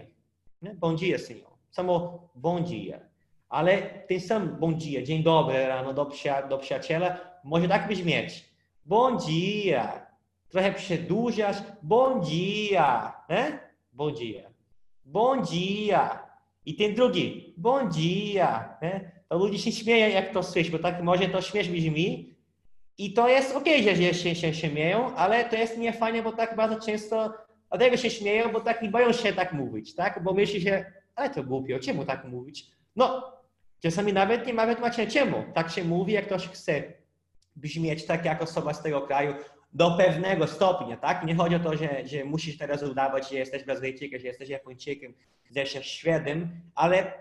Nie? Bon dia, senhor. Samo bon dia. Ale ten sam bon dia, dzień dobry rano do, psia, do przyjaciela może tak brzmieć. Bon dia. Trochę przedłużasz. Bon dia. Nie? Bon dia. Bon dia. I ten drugi. Bon dia. Nie? To ludzie się śmieją, jak to słyszy, bo tak może to śmiesz brzmi. I to jest okay, że się, się śmieją, ale to jest niefajnie, bo tak bardzo często Dlatego się śmieją, bo tak boją się tak mówić, tak? Bo myśli się, ale to głupio, czemu tak mówić? No, czasami nawet nie ma wytłumaczenia czemu. Tak się mówi, jak ktoś chce brzmieć tak jak osoba z tego kraju do pewnego stopnia, tak? Nie chodzi o to, że, że musisz teraz udawać, że jesteś Brazylijczykiem, że jesteś Japończykiem, że jesteś Szwedem, ale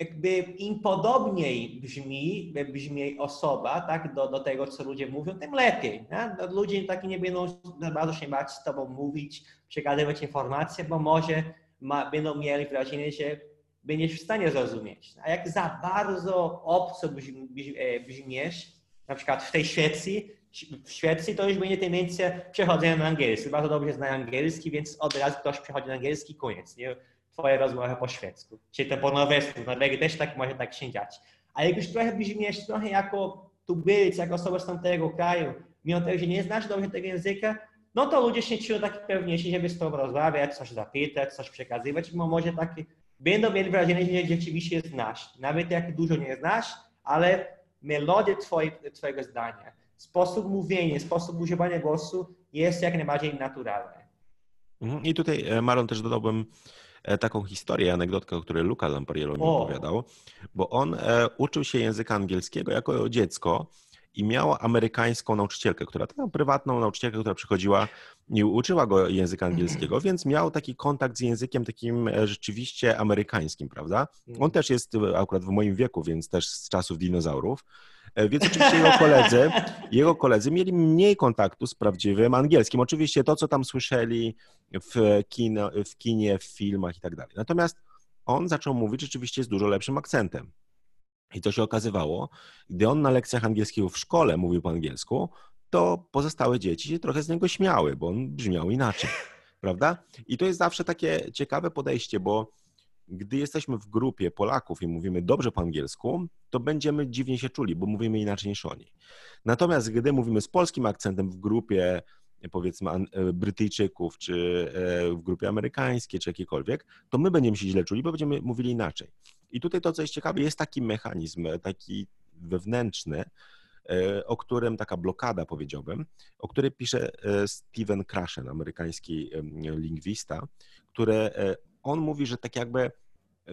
jakby im podobniej brzmi, brzmi osoba tak, do, do tego, co ludzie mówią, tym lepiej. Nie? No, ludzie taki nie będą bardzo się bać z tobą mówić, przekazywać informacje, bo może ma, będą mieli wrażenie, że będziesz w stanie zrozumieć. A jak za bardzo obco e, brzmiesz, na przykład w tej Szwecji, w Szwecji to już będzie tendencja przechodzenia na angielski. Bardzo dobrze znają angielski, więc od razu ktoś przechodzi na angielski, koniec. Nie? Twoje rozmowy po szwedzku, czy to po norwesku, w też tak może tak się dziać. A jak już trochę brzmiesz trochę jako tubylec, jako osoba z tamtego kraju, mimo tego, że nie znasz dobrze tego języka, no to ludzie się czują tak pewniejsi, żeby z tobą rozmawiać, coś zapytać, coś przekazywać, bo może takie będą mieli wrażenie, że rzeczywiście znasz. Nawet jak dużo nie znasz, ale melodię twoje, twojego zdania, sposób mówienia, sposób używania głosu jest jak najbardziej naturalny. Mhm. I tutaj, e, Maron, też dodałbym taką historię, anegdotkę, o której Luca Lampariello mi opowiadał, bo on e, uczył się języka angielskiego jako dziecko i miał amerykańską nauczycielkę, która taką prywatną nauczycielkę, która przychodziła i uczyła go języka angielskiego, więc miał taki kontakt z językiem takim rzeczywiście amerykańskim, prawda? On mhm. też jest akurat w moim wieku, więc też z czasów dinozaurów. E, więc oczywiście jego koledzy, jego koledzy mieli mniej kontaktu z prawdziwym angielskim. Oczywiście to, co tam słyszeli w, kino, w kinie, w filmach i tak dalej. Natomiast on zaczął mówić rzeczywiście z dużo lepszym akcentem. I to się okazywało, gdy on na lekcjach angielskiego w szkole mówił po angielsku, to pozostałe dzieci się trochę z niego śmiały, bo on brzmiał inaczej, [LAUGHS] prawda? I to jest zawsze takie ciekawe podejście, bo gdy jesteśmy w grupie Polaków i mówimy dobrze po angielsku, to będziemy dziwnie się czuli, bo mówimy inaczej niż oni. Natomiast gdy mówimy z polskim akcentem w grupie powiedzmy e, Brytyjczyków, czy e, w grupie amerykańskiej, czy jakiejkolwiek, to my będziemy się źle czuli, bo będziemy mówili inaczej. I tutaj to, co jest ciekawe, jest taki mechanizm, taki wewnętrzny, e, o którym taka blokada, powiedziałbym, o której pisze Steven Krashen, amerykański lingwista, który on mówi, że tak jakby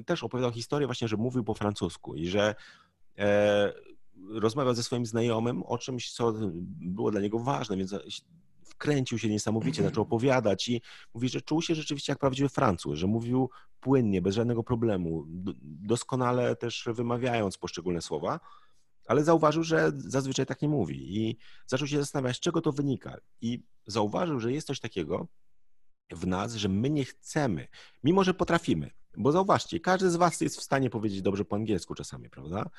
też opowiadał historię właśnie, że mówił po francusku i że e, rozmawiał ze swoim znajomym o czymś, co było dla niego ważne, więc wkręcił się niesamowicie, mhm. zaczął opowiadać i mówi, że czuł się rzeczywiście jak prawdziwy Francuz, że mówił płynnie, bez żadnego problemu, doskonale też wymawiając poszczególne słowa, ale zauważył, że zazwyczaj tak nie mówi i zaczął się zastanawiać, z czego to wynika i zauważył, że jest coś takiego, w nas, że my nie chcemy, mimo że potrafimy. Bo zauważcie, każdy z Was jest w stanie powiedzieć dobrze po angielsku czasami, prawda?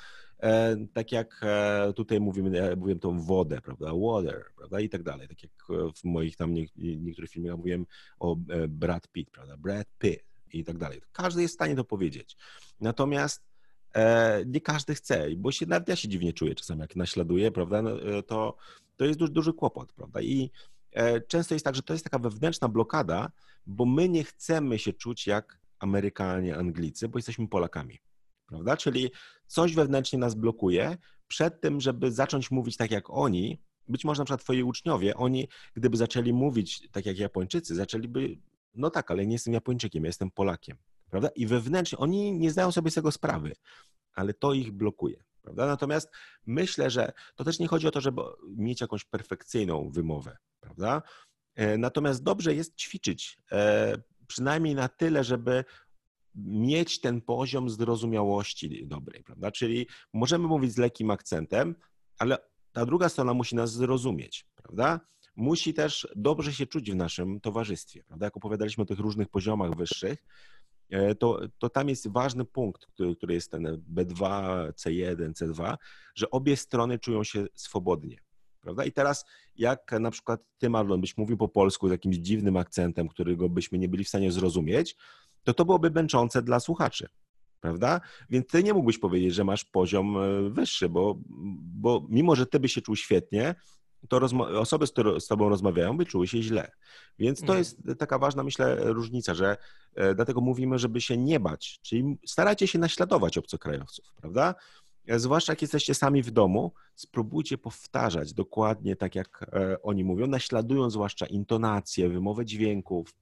E, tak jak e, tutaj mówimy, ja mówiłem tą wodę, prawda? Water, prawda? I tak dalej. Tak jak w moich tam nie, niektórych filmach mówiłem o e, Brad Pitt, prawda? Brad Pitt i tak dalej. Każdy jest w stanie to powiedzieć. Natomiast e, nie każdy chce, bo się nawet ja się dziwnie czuję czasami, jak naśladuję, prawda? No, e, to, to jest duży, duży kłopot, prawda? I E, często jest tak, że to jest taka wewnętrzna blokada, bo my nie chcemy się czuć jak Amerykanie, Anglicy, bo jesteśmy Polakami. Prawda? Czyli coś wewnętrznie nas blokuje przed tym, żeby zacząć mówić tak jak oni. Być może na przykład twoi uczniowie, oni gdyby zaczęli mówić tak jak Japończycy, zaczęliby, no tak, ale nie jestem Japończykiem, ja jestem Polakiem. Prawda? I wewnętrznie oni nie zdają sobie z tego sprawy, ale to ich blokuje. Prawda? Natomiast myślę, że to też nie chodzi o to, żeby mieć jakąś perfekcyjną wymowę, prawda? E, natomiast dobrze jest ćwiczyć, e, przynajmniej na tyle, żeby mieć ten poziom zrozumiałości dobrej, prawda? Czyli możemy mówić z lekkim akcentem, ale ta druga strona musi nas zrozumieć, prawda? Musi też dobrze się czuć w naszym towarzystwie, prawda? Jak opowiadaliśmy o tych różnych poziomach wyższych, E, to, to tam jest ważny punkt, który, który jest ten B2, C1, C2, że obie strony czują się swobodnie. Prawda? I teraz, jak na przykład ty, Marlon, byś mówił po polsku z jakimś dziwnym akcentem, którego byśmy nie byli w stanie zrozumieć, to to byłoby męczące dla słuchaczy. Prawda? Więc ty nie mógłbyś powiedzieć, że masz poziom e, wyższy, bo, bo mimo, że ty byś się czuł świetnie, to osoby, z, które z tobą rozmawiają, by czuły się źle. Więc to mm. jest taka ważna, myślę, różnica, że e, dlatego mówimy, żeby się nie bać, czyli starajcie się naśladować obcokrajowców, prawda? E, zwłaszcza jak jesteście sami w domu, spróbujcie powtarzać dokładnie tak, jak e, oni mówią, naśladując zwłaszcza intonację, wymowę dźwięków,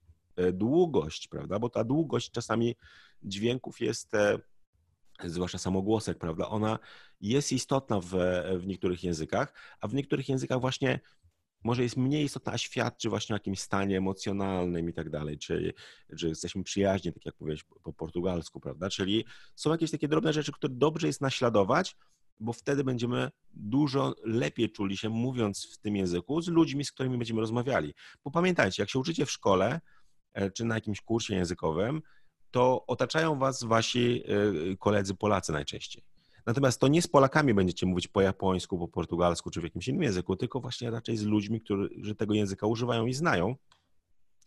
długość, prawda? Bo ta długość czasami dźwięków jest zwłaszcza samogłosek, prawda, ona jest istotna w, w niektórych językach, a w niektórych językach właśnie może jest mniej istotna, a świadczy właśnie o jakimś stanie emocjonalnym i tak dalej, czy że jesteśmy przyjaźni, tak jak powiedziałeś po portugalsku, prawda? Czyli są jakieś takie drobne rzeczy, które dobrze jest naśladować, bo wtedy będziemy dużo lepiej czuli się mówiąc w tym języku z ludźmi, z którymi będziemy rozmawiali. Bo pamiętajcie, jak się uczycie w szkole e, czy na jakimś kursie językowym, to otaczają was wasi y, koledzy Polacy najczęściej. Natomiast to nie z Polakami będziecie mówić po japońsku, po portugalsku czy w jakimś innym języku, tylko właśnie raczej z ludźmi, którzy tego języka używają i znają.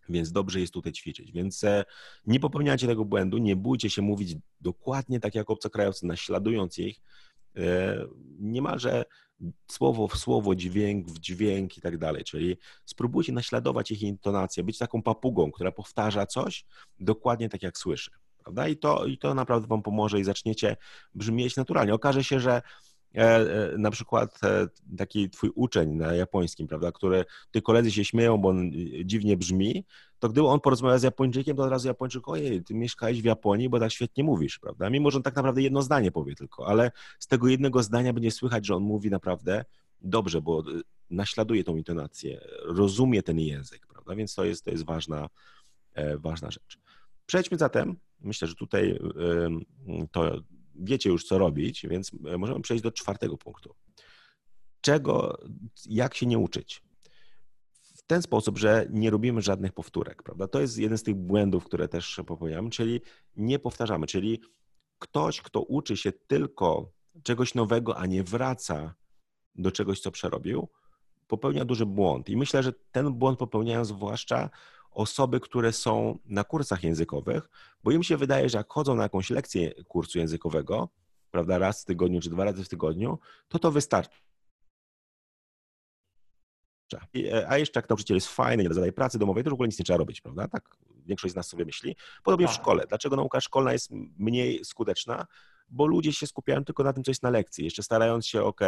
Więc dobrze jest tutaj ćwiczyć. Więc e, nie popełniajcie tego błędu, nie bójcie się mówić dokładnie tak jak obcokrajowcy, naśladując ich. E, niemalże słowo w słowo, dźwięk w dźwięk i tak dalej. Czyli spróbujcie naśladować ich intonację, być taką papugą, która powtarza coś dokładnie tak, jak słyszy. Prawda? I to, I to naprawdę Wam pomoże i zaczniecie brzmieć naturalnie. Okaże się, że na przykład taki twój uczeń na japońskim, prawda, który ty koledzy się śmieją, bo on dziwnie brzmi, to gdyby on porozmawiał z Japończykiem, to od razu Japończyk, ojej, ty mieszkałeś w Japonii, bo tak świetnie mówisz, prawda? Mimo, że on tak naprawdę jedno zdanie powie tylko, ale z tego jednego zdania będzie słychać, że on mówi naprawdę dobrze, bo naśladuje tą intonację, rozumie ten język, prawda? Więc to jest, to jest ważna, e, ważna rzecz. Przejdźmy zatem, myślę, że tutaj to wiecie już, co robić, więc możemy przejść do czwartego punktu. Czego, jak się nie uczyć? W ten sposób, że nie robimy żadnych powtórek, prawda? To jest jeden z tych błędów, które też popełniamy, czyli nie powtarzamy, czyli ktoś, kto uczy się tylko czegoś nowego, a nie wraca do czegoś, co przerobił, popełnia duży błąd. I myślę, że ten błąd popełniają zwłaszcza osoby, które są na kursach językowych, bo im się wydaje, że jak chodzą na jakąś lekcję kursu językowego, prawda, raz w tygodniu czy dwa razy w tygodniu, to to wystarczy. E, a jeszcze jak nauczyciel jest fajny, nie zadaje pracy domowej, to w ogóle nic nie trzeba robić, prawda? Tak większość z nas sobie myśli. Podobnie w tak. szkole. Dlaczego nauka szkolna jest mniej skuteczna? bo ludzie się skupiają tylko na tym, co jest na lekcji, jeszcze starając się, ok,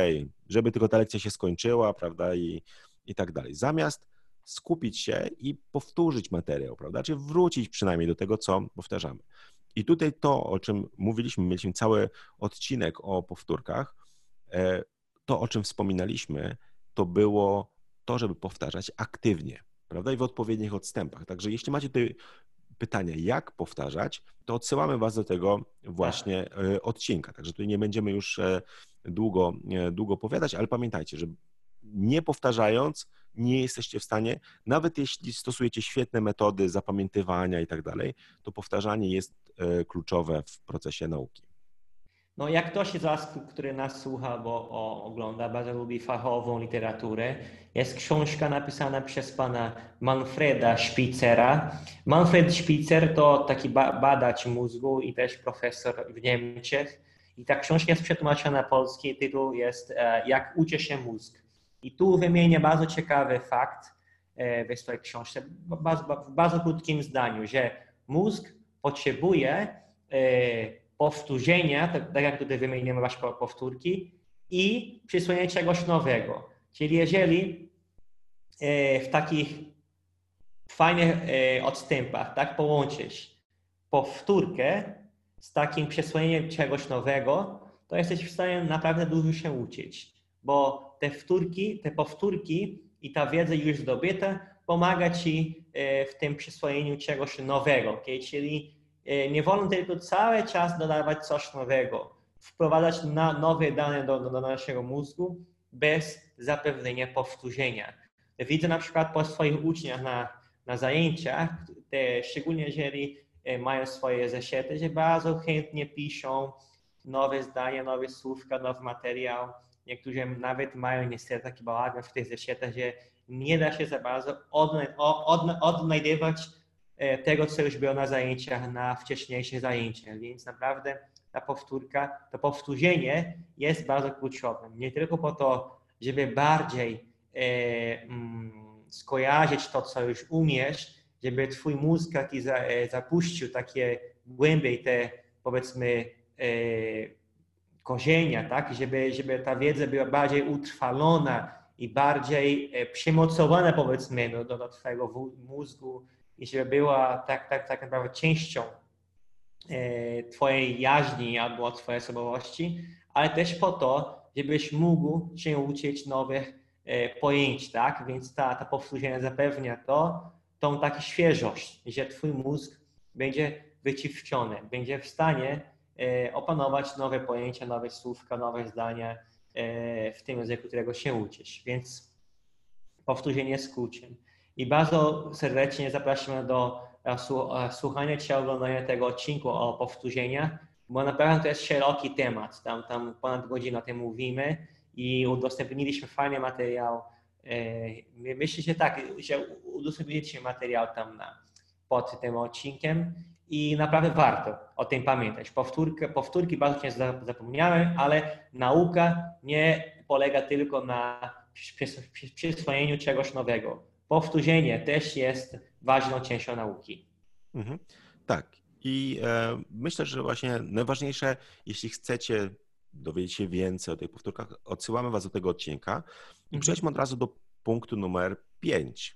żeby tylko ta lekcja się skończyła, prawda, i, i tak dalej. Zamiast skupić się i powtórzyć materiał, prawda, czy wrócić przynajmniej do tego, co powtarzamy. I tutaj to, o czym mówiliśmy, mieliśmy cały odcinek o powtórkach, e, to, o czym wspominaliśmy, to było to, żeby powtarzać aktywnie, prawda, i w odpowiednich odstępach. Także jeśli macie tutaj pytania, jak powtarzać, to odsyłamy Was do tego właśnie e, odcinka. Także tutaj nie będziemy już e, długo, długo powiadać, ale pamiętajcie, że nie powtarzając, nie jesteście w stanie, nawet jeśli stosujecie świetne metody zapamiętywania i tak dalej, to powtarzanie jest kluczowe w procesie nauki. No jak ktoś z Was, który nas słucha albo ogląda, bardzo lubi fachową literaturę, jest książka napisana przez pana Manfreda Spitzera. Manfred Spitzer to taki badacz mózgu i też profesor w Niemczech. I ta książka jest przetłumaczona na polski. Tytuł jest e, Jak uczy się mózg. I tu wymienię bardzo ciekawy fakt e, w swojej książce, w bardzo, krótkim zdaniu, że mózg potrzebuje e, powtórzenia, tak, tak jak tutaj wymieniamy wasze powtórki, i przysłonienie czegoś nowego. Czyli jeżeli e, w takich fajnych odstępach tak połączysz powtórkę z takim przysłonieniem czegoś nowego, to jesteś w stanie naprawdę dużo się uczyć, bo te wtórki, te powtórki i ta wiedza już zdobyta pomaga ci e, w tym przyswojeniu czegoś nowego, okay? czyli E, nie wolno tylko cały czas dodawać coś nowego, wprowadzać nowe dane do, do, do naszego mózgu bez zapewnienia powtórzenia. Widzę na przykład po swoich uczniach na, na zajęciach, te, szczególnie jeżeli e, mają swoje zeszyty, że bardzo chętnie piszą nowe zdania, nowe słówka, nowy materiał. Niektórzy nawet mają niestety taki bałagan w tych zeszytach, że nie da się za bardzo odnajdywać E, tego, co już było na zajęciach, na wcześniejszych zajęciach. Więc naprawdę ta powtórka, to powtórzenie jest bardzo kluczowe. Nie tylko po to, żeby bardziej e, mm, skojarzyć to, co już umiesz, żeby twój mózg taki za, e, zapuścił takie głębiej te, powiedzmy, e, korzenia, tak? Żeby, żeby ta wiedza była bardziej utrwalona i bardziej e, przymocowana, powiedzmy, do, do twojego mózgu, i żeby była tak, tak, tak naprawdę częścią e, Twojej jaźni albo Twojej osobowości, ale też po to, żebyś mógł się uczyć nowych e, pojęć, tak? Więc ta, ta powtórzenie zapewnia to, tą taką świeżość, że Twój mózg będzie wyciszczony, będzie w stanie opanować nowe pojęcia, nowe słówka, nowe zdania w tym języku, którego się uczysz. Więc powtórzenie jest kluczem. I bardzo serdecznie zapraszamy do e, e, słuchania czy oglądania tego odcinku o powtórzeniach, bo naprawdę to jest szeroki temat. Tam, tam ponad godzinę o tym mówimy i udostępniliśmy fajny materiał. E, myślę, że tak, że udostępniliśmy materiał tam na, pod tym odcinkiem i naprawdę warto o tym pamiętać. Powtórki, powtórki bardzo często zapomniałem, ale nauka nie polega tylko na przyswojeniu czegoś nowego powtórzenie też jest ważną częścią nauki. Mhm. Tak. I e, myślę, że właśnie najważniejsze, jeśli chcecie dowiedzieć się więcej o tych powtórkach, odsyłamy Was do tego odcinka i Mhm. przejdźmy od razu do punktu numer 5.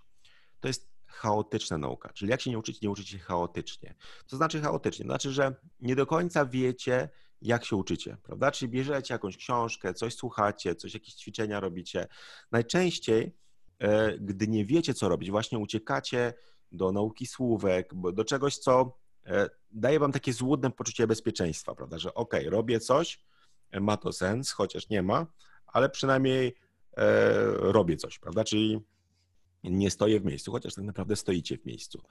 To jest chaotyczna nauka, czyli jak się nie uczyć, nie uczyć się chaotycznie. Co znaczy chaotycznie? Znaczy, że nie do końca wiecie, jak się uczycie, prawda? Czyli bierzecie jakąś książkę, coś słuchacie, coś, jakieś ćwiczenia robicie. Najczęściej, e, gdy nie wiecie, co robić, właśnie uciekacie do nauki słówek, do czegoś, co e, daje wam takie złudne poczucie bezpieczeństwa, prawda? Że okej, robię coś, e, ma to sens, chociaż nie ma, ale przynajmniej robię coś, prawda? Czyli nie stoję w miejscu, chociaż tak naprawdę stoicie w miejscu.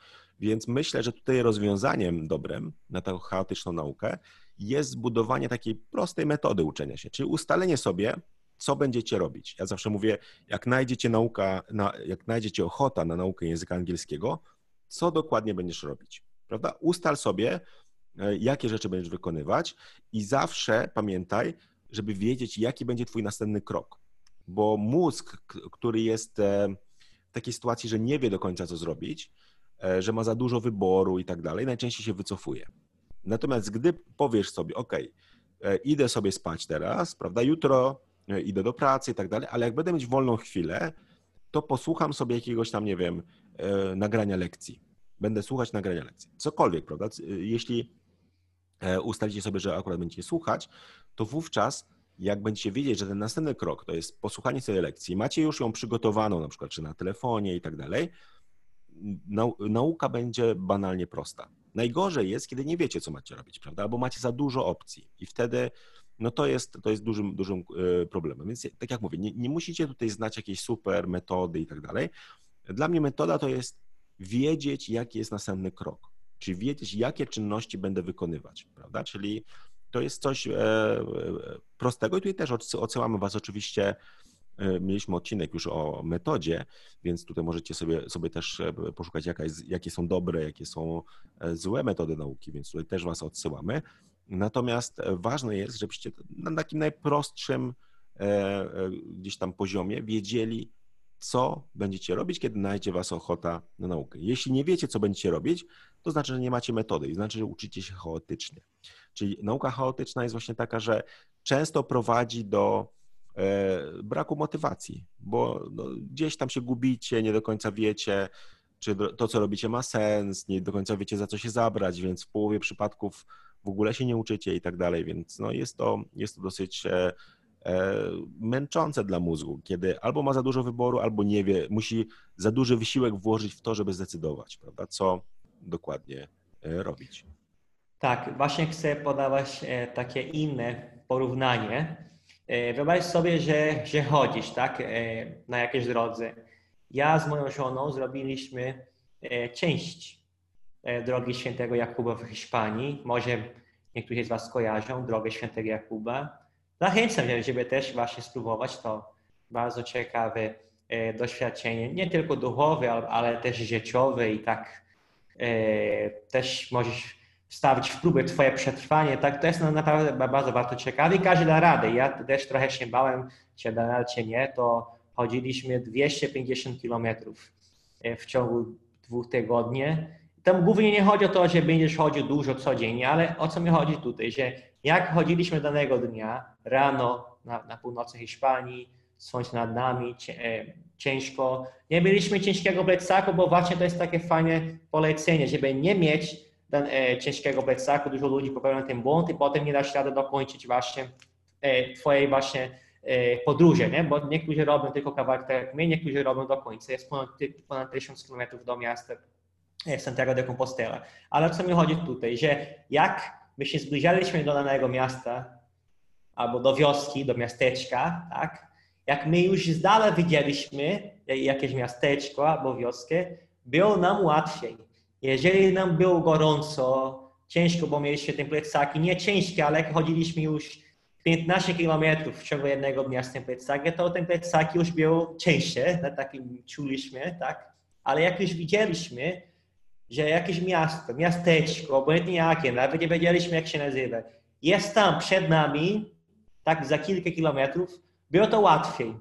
Więc myślę, że tutaj rozwiązaniem dobrym na tę chaotyczną naukę jest zbudowanie takiej prostej metody uczenia się, czyli ustalenie sobie, co będziecie robić. Ja zawsze mówię, jak znajdziecie nauka, na, jak znajdziecie ochota na naukę języka angielskiego, co dokładnie będziesz robić, prawda? Ustal sobie, e, jakie rzeczy będziesz wykonywać i zawsze pamiętaj, żeby wiedzieć, jaki będzie twój następny krok, bo mózg, który jest e, takiej sytuacji, że nie wie do końca, co zrobić, e, że ma za dużo wyboru i tak dalej, najczęściej się wycofuje. Natomiast gdy powiesz sobie, OK, idę sobie spać teraz, prawda, jutro e, idę do pracy i tak dalej, ale jak będę mieć wolną chwilę, to posłucham sobie jakiegoś tam, nie wiem, e, nagrania lekcji. Będę słuchać nagrania lekcji. Cokolwiek, prawda? Jeśli e, ustalicie sobie, że akurat będziecie słuchać, to wówczas, jak będziecie wiedzieć, że ten następny krok to jest posłuchanie sobie lekcji, macie już ją przygotowaną, na przykład czy na telefonie i tak dalej, nau- nauka będzie banalnie prosta. Najgorzej jest, kiedy nie wiecie, co macie robić, prawda? Albo macie za dużo opcji i wtedy no to jest, to jest dużym, dużym e, problemem. Więc tak jak mówię, nie, nie musicie tutaj znać jakiejś super metody i tak dalej. Dla mnie metoda to jest wiedzieć, jaki jest następny krok, czyli wiedzieć, jakie czynności będę wykonywać, prawda? Czyli to jest coś e, e, prostego i tutaj też odsy- odsyłamy Was oczywiście, e, mieliśmy odcinek już o metodzie, więc tutaj możecie sobie, sobie też poszukać, jaka jest, jakie są dobre, jakie są złe metody nauki, więc tutaj też Was odsyłamy. Natomiast ważne jest, żebyście na takim najprostszym gdzieś tam poziomie wiedzieli, co będziecie robić, kiedy najdzie Was ochota na naukę. Jeśli nie wiecie, co będziecie robić, to znaczy, że nie macie metody i znaczy, że uczycie się chaotycznie. Czyli nauka chaotyczna jest właśnie taka, że często prowadzi do e, braku motywacji, bo no, gdzieś tam się gubicie, nie do końca wiecie, czy to, co robicie, ma sens, nie do końca wiecie, za co się zabrać, więc w połowie przypadków w ogóle się nie uczycie i tak dalej, więc no, jest, to, jest to dosyć e, męczące dla mózgu, kiedy albo ma za dużo wyboru, albo nie wie, musi za duży wysiłek włożyć w to, żeby zdecydować, prawda, co dokładnie e, robić. Tak, właśnie chcę podawać e, takie inne porównanie. E, wyobraź sobie, że, że chodzisz tak, e, na jakiejś drodze. Ja z moją żoną zrobiliśmy e, część e, drogi świętego Jakuba w Hiszpanii. Może niektórzy z Was kojarzą drogę świętego Jakuba. Zachęcam, żeby też właśnie spróbować to. Bardzo ciekawe e, doświadczenie, nie tylko duchowe, ale, też życiowe i tak e, też możesz wstawić w próbę Twoje przetrwanie, tak, to jest na- naprawdę ba- bardzo, bardzo ciekawe i każdy da radę. Ja też trochę się bałem, czy da radę, czy nie, to chodziliśmy 250 kilometrów e, w ciągu dwóch tygodni. Tam głównie nie chodzi o to, że będziesz chodził dużo codziennie, ale o co mi chodzi tutaj, że jak chodziliśmy danego dnia, rano na, na północy Hiszpanii, słońce nad nami, e, ciężko, nie mieliśmy ciężkiego plecaku, bo właśnie to jest takie fajne polecenie, żeby nie mieć e, ciężkiego plecaku, dużo ludzi popełnia ten błąd i potem nie dasz rady dokończyć właśnie e, twojej właśnie podróży, nie? bo niektórzy robią tylko kawałek tak jak my, niektórzy robią do końca, jest ponad, ponad 1000 km do miasta Santiago de Compostela. Ale o co mi chodzi tutaj, że jak my się zbliżaliśmy do danego miasta albo do wioski, do miasteczka, tak? Jak my już z dala widzieliśmy jakieś miasteczko albo wioskę, było nam łatwiej. Jeżeli nam było gorąco, ciężko, bo mieliśmy te plecaki, nie ciężkie, ale jak chodziliśmy już 15 kilometrów w ciągu jednego dnia z tym plecakiem, to ten plecaki już było cięższe, na takim czuliśmy, tak? Ale jak już widzieliśmy, że jakieś miasto, miasteczko, obojętnie jakie, nawet nie wiedzieliśmy jak się nazywa, jest tam przed nami, tak za kilka kilometrów, było to łatwiej,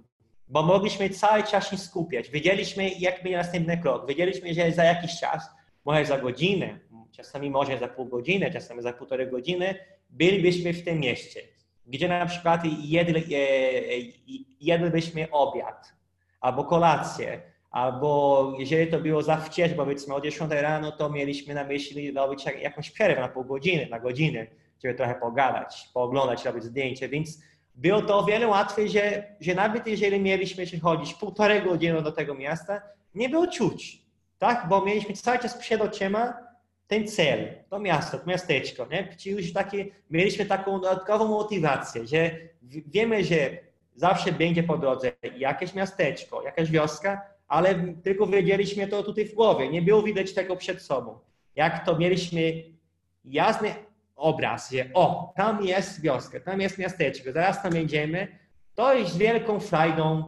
bo mogliśmy cały czas się skupiać. Wiedzieliśmy, jak będzie następny krok. Wiedzieliśmy, że za jakiś czas, może za godzinę, czasami może za pół godziny, czasami za półtorej godziny, bylibyśmy w tym mieście. gdzie na przykład jedli, e, jedlibyśmy obiad albo kolację, albo jeżeli to było za wcześnie, powiedzmy o 10 rano, to mieliśmy na myśli robić jakąś przerwę na pół godziny, na godzinę, żeby trochę pogadać, pooglądać, robić zdjęcie, więc było to o wiele łatwiej, że, że nawet jeżeli mieliśmy się chodzić półtorej godziny do tego miasta, nie było czuć, tak? Bo mieliśmy cały czas przed oczyma ten cel, to miasto, to miasteczko, nie? Czyli już takie, mieliśmy taką dodatkową motywację, że wiemy, że zawsze będzie po drodze jakieś miasteczko, jakaś wioska, ale tylko wiedzieliśmy to tutaj w głowie, nie było widać tego przed sobą. Jak to mieliśmy jasny obraz, że o, tam jest wioska, tam jest miasteczko, zaraz tam będziemy, to z wielką frajdą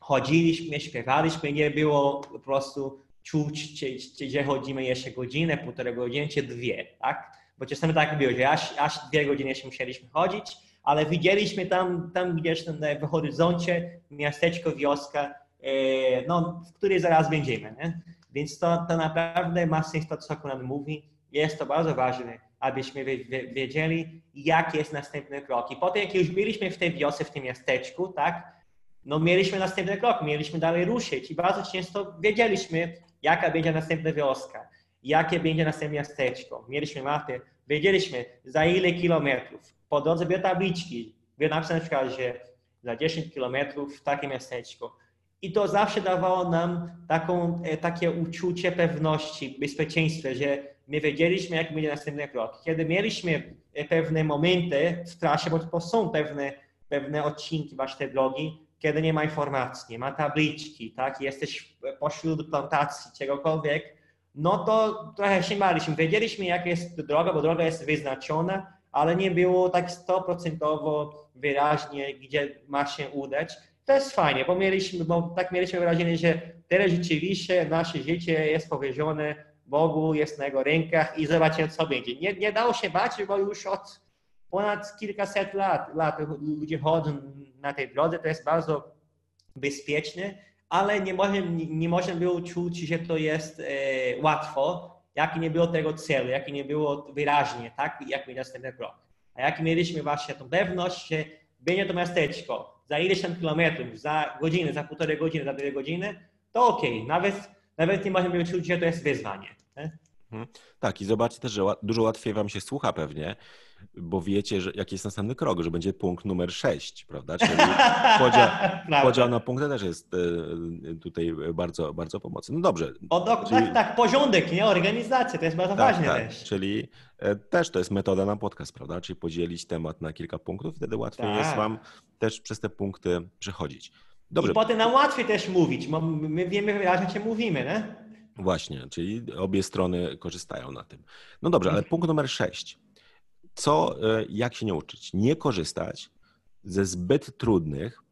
chodziliśmy, śpiewaliśmy, nie było po prostu czuć, czy, czy, że chodzimy jeszcze godzinę, półtorej godziny, czy dwie, tak? Bo czasami tak było, że aż, aż dwie godziny jeszcze musieliśmy chodzić, ale widzieliśmy tam, tam gdzieś tam w horyzoncie miasteczko, wioska, no, w której zaraz będziemy, nie? Więc to, to naprawdę ma sens to, co Conan mówi. Jest to bardzo ważne, abyśmy wiedzieli, jaki jest następny krok. I potem, jak już byliśmy w tej wiosce, w tym miasteczku, tak, no mieliśmy następny krok, mieliśmy dalej ruszyć i bardzo często wiedzieliśmy, jaka będzie następna wioska, jakie będzie następne miasteczko. Mieliśmy mapy, wiedzieliśmy za ile kilometrów. Po drodze były tabliczki, było napisane na przykład, że za 10 kilometrów takie miasteczko. I to zawsze dawało nam taką, e, takie uczucie pewności, bezpieczeństwa, że my wiedzieliśmy, jak będzie następny krok. Kiedy mieliśmy e, pewne momenty w trasie, bo to są pewne, pewne odcinki waszej drogi, kiedy nie ma informacji, nie ma tabliczki, tak, jesteś pośród plantacji, czegokolwiek, no to trochę się maliśmy. Wiedzieliśmy, jak jest droga, bo droga jest wyznaczona, ale nie było tak stoprocentowo wyraźnie, gdzie ma się udać. To jest fajnie, bo mieliśmy, bo tak mieliśmy wrażenie, że teraz rzeczywiście nasze życie jest powierzone Bogu, jest na Jego rękach i zobaczymy, co będzie. Nie, nie dało się bać, bo już od ponad kilkaset lat, lat ludzie chodzą na tej drodze, to jest bardzo bezpieczne, ale nie można, nie, można było czuć, że to jest e, łatwo, jak nie było tego celu, jak nie było wyraźnie, tak, jak będzie następny krok. A jak mieliśmy właśnie tą pewność, że będzie to miasteczko za ileś tam kilometrów, za godzinę, za półtorej godziny, za dwie godziny, to okay. nawet, nawet nie możemy czuć, że to jest wyzwanie. Nie? Mhm. Tak, i zobaczcie też, że dużo łatwiej Wam się słucha pewnie, bo wiecie, że jaki jest następny krok, że będzie punkt numer 6, prawda? Czyli [LAUGHS] podział, podział na punkty też jest e, tutaj bardzo, bardzo pomocny. No dobrze. O, do, czyli... Tak, tak, porządek, nie? Organizacja, to jest bardzo tak, ważne tak, też. Czyli e, też to jest metoda na podcast, prawda? Czyli podzielić temat na kilka punktów, wtedy łatwiej tak. jest Wam też przez te punkty przechodzić. Dobrze. I potem nam łatwiej też mówić, bo my wiemy wyraźnie, czy mówimy, nie? Właśnie, czyli obie strony korzystają na tym. No dobrze, ale punkt numer 6 co, e, jak się nie uczyć? Nie korzystać ze zbyt trudnych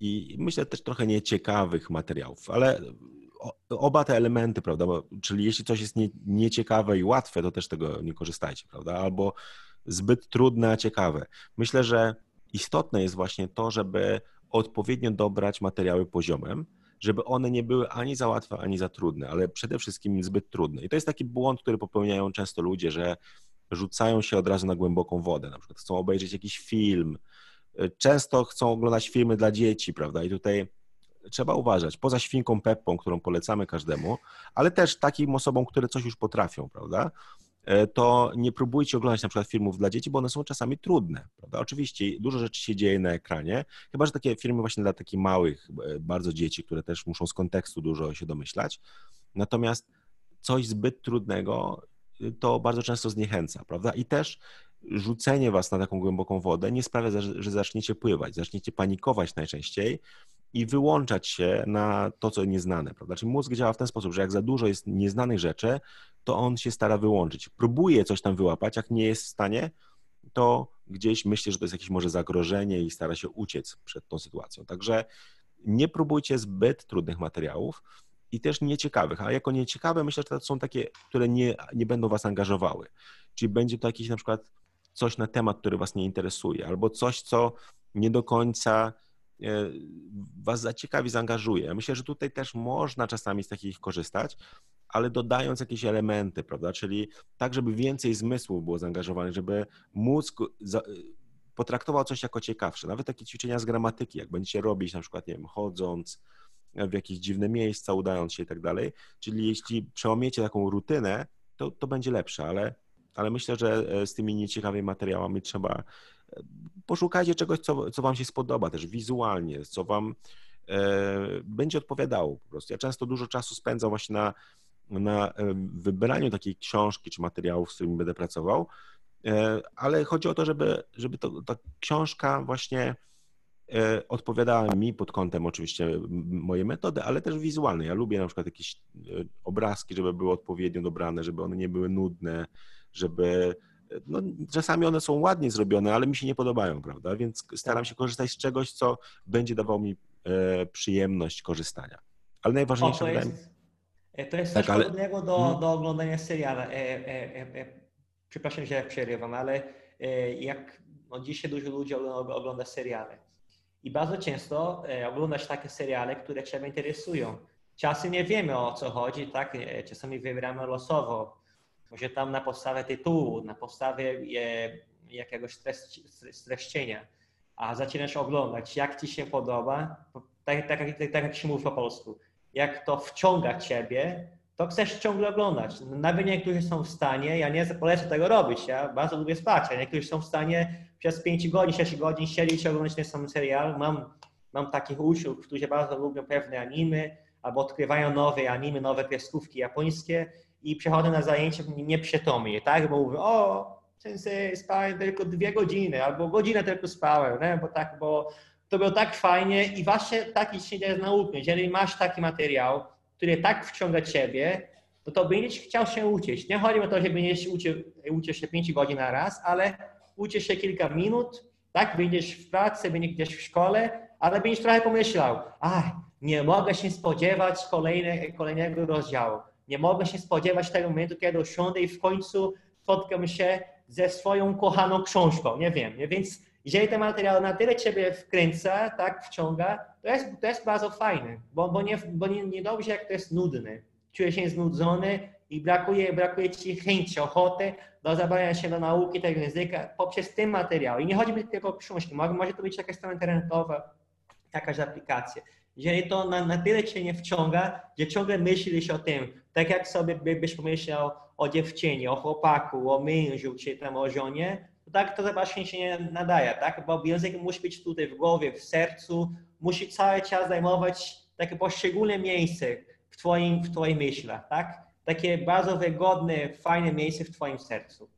i myślę też trochę nieciekawych materiałów, ale oba te elementy, prawda? Czyli jeśli coś jest nie, nieciekawe i łatwe, to też tego nie korzystajcie, prawda? Albo zbyt trudne, a ciekawe. Myślę, że istotne jest właśnie to, żeby odpowiednio dobrać materiały poziomem, żeby one nie były ani za łatwe, ani za trudne, ale przede wszystkim zbyt trudne. I to jest taki błąd, który popełniają często ludzie, że rzucają się od razu na głęboką wodę, na przykład chcą obejrzeć jakiś film, często chcą oglądać filmy dla dzieci, prawda? I tutaj trzeba uważać, poza świnką Peppą, którą polecamy każdemu, ale też takim osobom, które coś już potrafią, prawda? E, to nie próbujcie oglądać na przykład filmów dla dzieci, bo one są czasami trudne, prawda? Oczywiście dużo rzeczy się dzieje na ekranie, chyba że takie filmy właśnie dla takich małych e, bardzo dzieci, które też muszą z kontekstu dużo się domyślać. Natomiast coś zbyt trudnego to bardzo często zniechęca, prawda? I też rzucenie was na taką głęboką wodę nie sprawia, że zaczniecie pływać, zaczniecie panikować najczęściej i wyłączać się na to, co nieznane, prawda? Czyli mózg działa w ten sposób, że jak za dużo jest nieznanych rzeczy, to on się stara wyłączyć. Próbuje coś tam wyłapać, jak nie jest w stanie, to gdzieś myśli, że to jest jakieś może zagrożenie i stara się uciec przed tą sytuacją. Także nie próbujcie zbyt trudnych materiałów, i też nieciekawych. A jako nieciekawe myślę, że to są takie, które nie, nie będą was angażowały. Czyli będzie to jakiś na przykład coś na temat, który was nie interesuje, albo coś, co nie do końca e, was zaciekawi, zaangażuje. Myślę, że tutaj też można czasami z takich korzystać, ale dodając jakieś elementy, prawda? Czyli tak, żeby więcej zmysłów było zaangażowanych, żeby mózg potraktował coś jako ciekawsze. Nawet takie ćwiczenia z gramatyki, jak będziecie robić na przykład, nie wiem, chodząc w jakieś dziwne miejsca, udając się i tak dalej. Czyli jeśli przełamiecie taką rutynę, to, to będzie lepsze, ale, ale myślę, że e, z tymi nieciekawymi materiałami trzeba e, poszukajcie czegoś, co, co wam się spodoba też wizualnie, co wam e, będzie odpowiadało po prostu. Ja często dużo czasu spędzam właśnie na, na wybraniu takiej książki czy materiałów, z którymi będę pracował, E, ale chodzi o to, żeby, żeby to, ta książka właśnie e, odpowiadała mi pod kątem oczywiście mojej metody, ale też wizualnej. Ja lubię na przykład jakieś e, obrazki, żeby były odpowiednio dobrane, żeby one nie były nudne, żeby no, czasami one są ładnie zrobione, ale mi się nie podobają, prawda? Więc staram tak. się korzystać z czegoś, co będzie dawało mi przyjemność korzystania. Ale najważniejsze o, jest, to jest tak, coś ale... podobnego do, hmm? do oglądania seriala. E, e, e, przepraszam, że przerywam, ale e, jak no, dzisiaj dużo ludzi ogląda seriale i bardzo często e, oglądasz takie seriale, które Ciebie interesują. Czasem nie wiemy o co chodzi, tak? E, czasami wybieramy losowo. Może tam na podstawie tytułu, na podstawie jakiegoś streszczenia, a zaczynasz oglądać, jak Ci się podoba, tak, tak, tak, tak jak się mówi po polsku, jak to wciąga Ciebie, to chcesz ciągle oglądać. Nawet niektórzy są w stanie, ja nie polecę tego robić, ja bardzo lubię spać, a niektórzy są w stanie przez 5 godzin, 6 godzin siedzieć i oglądać ten sam serial. Mam, mam takich uczniów, którzy bardzo lubią pewne animy, albo odkrywają nowe animy, nowe kreskówki japońskie i przychodzą na zajęcia nieprzytomnie, tak? Bo mówią, o, sensei, spałem tylko dwie godziny, albo godzinę tylko spałem, nie? bo tak, bo to było tak fajnie i właśnie taki dzieje z nauką. Jeżeli masz taki materiał, który tak wciąga ciebie, no to będziesz chciał się uczyć. Nie chodzi o to, że będziesz uczył się 5 godzin na raz, ale uczysz się kilka minut, tak, będziesz w pracy, będziesz gdzieś w szkole, ale będziesz trochę pomyślał, ach, nie mogę się spodziewać kolejne, kolejnego rozdziału. Nie mogę się spodziewać tego momentu, kiedy usiądę i w końcu spotkam się ze swoją kochaną książką. Nie wiem, nie? więc jeżeli ten materiał na tyle ciebie wkręca, tak, wciąga, to jest, to jest bardzo fajne, bo, bo, nie, bo nie, nie dobrze jak to jest nudne. Czujesz się znudzony i brakuje, brakuje ci chęci, ochoty do zabrania się do nauki tego języka poprzez ten materiał. I nie chodzi mi tylko o książki, może, może to być jakaś strona internetowa, jakaś aplikacja. Jeżeli to na, na tyle cię nie wciąga, że ciągle myślisz o tym, tak jak sobie by, byś pomyślał o dziewczynie, o chłopaku, o mężu, czy tam o żonie, to tak to zobaczenie się nie nadaje, tak? Bo język musi być tutaj w głowie, w sercu, musi cały czas zajmować takie poszczególne miejsce w twoim, w twoich myślach, tak? Takie bardzo wygodne, fajne miejsce w twoim sercu.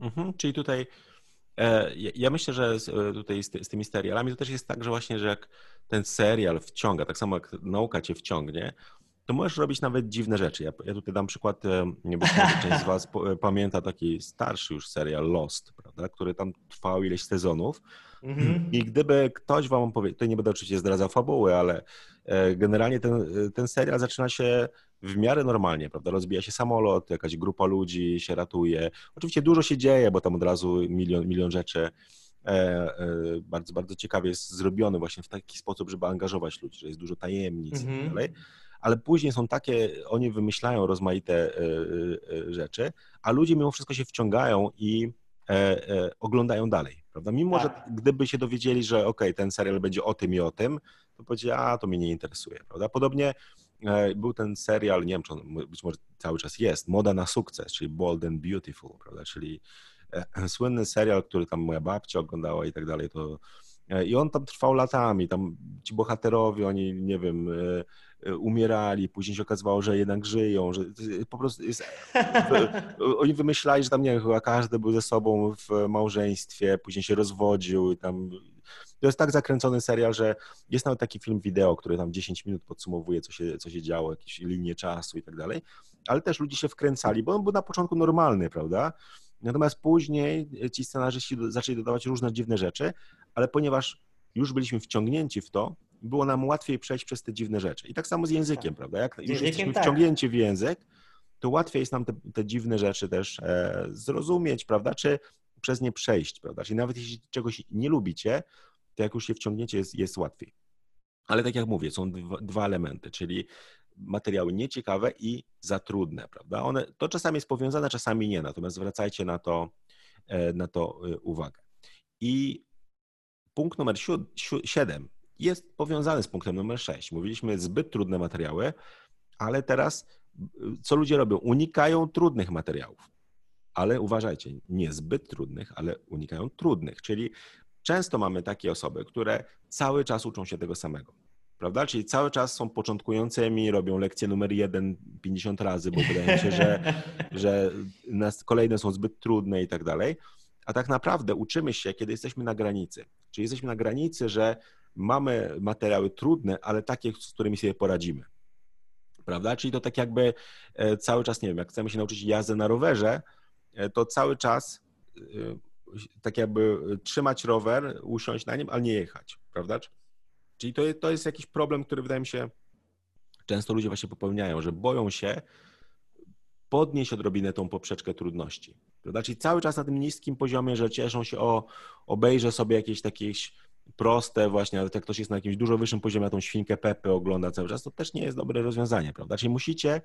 Mhm, czyli tutaj e, ja myślę, że e, tutaj z, z, tymi serialami to też jest tak, że właśnie, że jak ten serial wciąga, tak samo jak nauka cię wciągnie, to możesz robić nawet dziwne rzeczy. Ja, ja tutaj dam przykład, e, nie wiem, część z Was e, pamięta taki starszy już serial Lost, prawda, który tam trwał ileś sezonów. Mm-hmm. I gdyby ktoś Wam opowiedział, tutaj nie będę oczywiście zdradzał fabuły, ale e, generalnie ten, ten serial zaczyna się w miarę normalnie, prawda? Rozbija się samolot, jakaś grupa ludzi się ratuje. Oczywiście dużo się dzieje, bo tam od razu milion, milion rzeczy. bardzo, bardzo ciekawie jest zrobiony właśnie w taki sposób, żeby angażować ludzi, że jest dużo tajemnic mm-hmm. i tak mhm. dalej ale później są takie, oni wymyślają rozmaite e, e, rzeczy, a ludzie mimo wszystko się wciągają i e, oglądają dalej, prawda? Mimo, tak. że gdyby się dowiedzieli, że ok, ten serial będzie o tym i o tym, to powiedzieli, a to mnie nie interesuje, prawda? Podobnie był ten serial, nie wiem, czy on być może cały czas jest, Moda na sukces, czyli Bold and Beautiful, prawda? Czyli słynny serial, który tam moja babcia oglądała i tak dalej, to i on tam trwał latami, tam ci bohaterowie, oni, nie wiem, E, umierali, później się okazywało, że jednak żyją, że po prostu jest, [LAUGHS] oni wymyślali, że tam nie wiem, chyba każdy był ze sobą w małżeństwie, później się rozwodził i tam to jest tak zakręcony serial, że jest nawet taki film wideo, który tam 10 minut podsumowuje, co się, co się działo, jakieś linie czasu i tak dalej, ale też ludzie się wkręcali, bo on był na początku normalny, prawda? Natomiast później ci scenarzyści zaczęli dodawać różne dziwne rzeczy, ale ponieważ już byliśmy wciągnięci w to, było nam łatwiej przejść przez te dziwne rzeczy. I tak samo z językiem, tak. prawda? Jak już jesteśmy tak. wciągnięci w język, to łatwiej jest nam te, te dziwne rzeczy też e, zrozumieć, prawda? Czy przez nie przejść, prawda? Czyli nawet jeśli czegoś nie lubicie, to jak już się wciągniecie, jest, jest łatwiej. Ale tak jak mówię, są dwa, dwa elementy, czyli materiały nieciekawe i za trudne, prawda? One, to czasami jest powiązane, czasami nie, natomiast zwracajcie na to, e, na to e, uwagę. I punkt numer 7 jest powiązany z punktem numer 6. Mówiliśmy zbyt trudne materiały, ale teraz co ludzie robią? Unikają trudnych materiałów. Ale uważajcie, nie zbyt trudnych, ale unikają trudnych. Czyli często mamy takie osoby, które cały czas uczą się tego samego. Prawda? Czyli cały czas są początkującymi, robią lekcję numer jeden 50 razy, bo wydaje mi się, że, [LAUGHS] że kolejne są zbyt trudne i tak dalej. A tak naprawdę uczymy się, kiedy jesteśmy na granicy. Czyli jesteśmy na granicy, że mamy materiały trudne, ale takie, z którymi sobie poradzimy. Prawda? Czyli to tak jakby e, cały czas, nie wiem, jak chcemy się nauczyć jazdy na rowerze, e, to cały czas e, tak jakby trzymać rower, usiąść na nim, ale nie jechać, prawda? Czyli to, to jest jakiś problem, który wydaje mi się, często ludzie właśnie popełniają, że boją się podnieść odrobinę tą poprzeczkę trudności. Prawda? Czyli cały czas na tym niskim poziomie, że cieszą się o, obejrzę sobie jakieś takie proste właśnie, ale jak ktoś jest na jakimś dużo wyższym poziomie, a tą świnkę Pepę ogląda cały czas, to też nie jest dobre rozwiązanie, prawda? Czyli musicie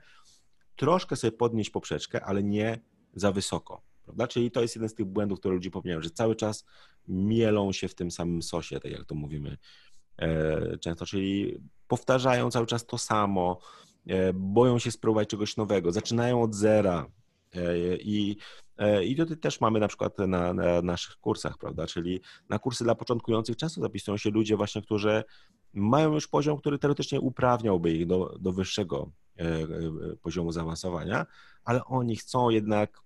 troszkę sobie podnieść poprzeczkę, ale nie za wysoko, prawda? Czyli to jest jeden z tych błędów, które ludzie popełniają, że cały czas mielą się w tym samym sosie, tak jak to mówimy e, często, czyli powtarzają cały czas to samo, e, boją się spróbować czegoś nowego, zaczynają od zera i E, I tutaj też mamy na przykład na, na, naszych kursach, prawda? Czyli na kursy dla początkujących często zapisują się ludzie właśnie, którzy mają już poziom, który teoretycznie uprawniałby ich do, do wyższego e, e, poziomu zaawansowania, ale oni chcą jednak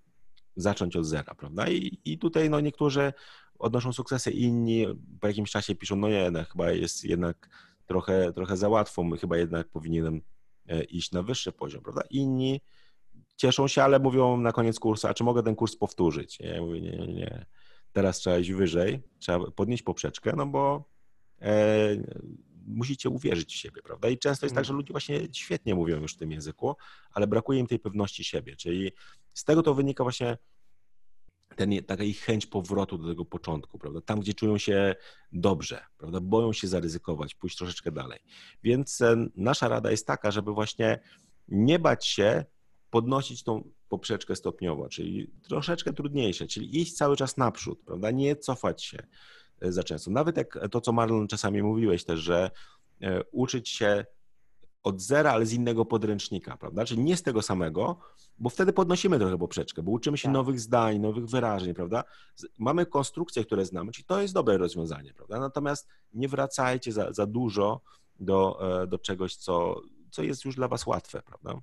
zacząć od zera, prawda? I, i tutaj no, niektórzy odnoszą sukcesy, inni po jakimś czasie piszą, no nie, no, chyba jest jednak trochę, trochę za łatwo, chyba jednak powinienem iść na wyższy poziom, prawda? Inni cieszą się, ale mówią na koniec kursu, a czy mogę ten kurs powtórzyć? Ja mówię, nie, nie, nie. Teraz trzeba iść wyżej, trzeba podnieść poprzeczkę, no bo e, musicie uwierzyć w siebie, prawda? I często jest tak, że ludzie właśnie świetnie mówią już w tym języku, ale brakuje im tej pewności siebie, czyli z tego to wynika właśnie ten, taka ich chęć powrotu do tego początku, prawda? Tam, gdzie czują się dobrze, prawda? Boją się zaryzykować, pójść troszeczkę dalej. Więc e, nasza rada jest taka, żeby właśnie nie bać się podnosić tą poprzeczkę stopniowo, czyli troszeczkę trudniejsze, czyli iść cały czas naprzód, prawda? Nie cofać się e, za często. Nawet jak to, co Marlon czasami mówiłeś też, że e, uczyć się od zera, ale z innego podręcznika, prawda? Czyli nie z tego samego, bo wtedy podnosimy trochę poprzeczkę, bo uczymy się tak. nowych zdań, nowych wyrażeń, prawda? Mamy konstrukcje, które znamy, czyli to jest dobre rozwiązanie, prawda? Natomiast nie wracajcie za, za dużo do, e, do czegoś, co, co jest już dla was łatwe, prawda?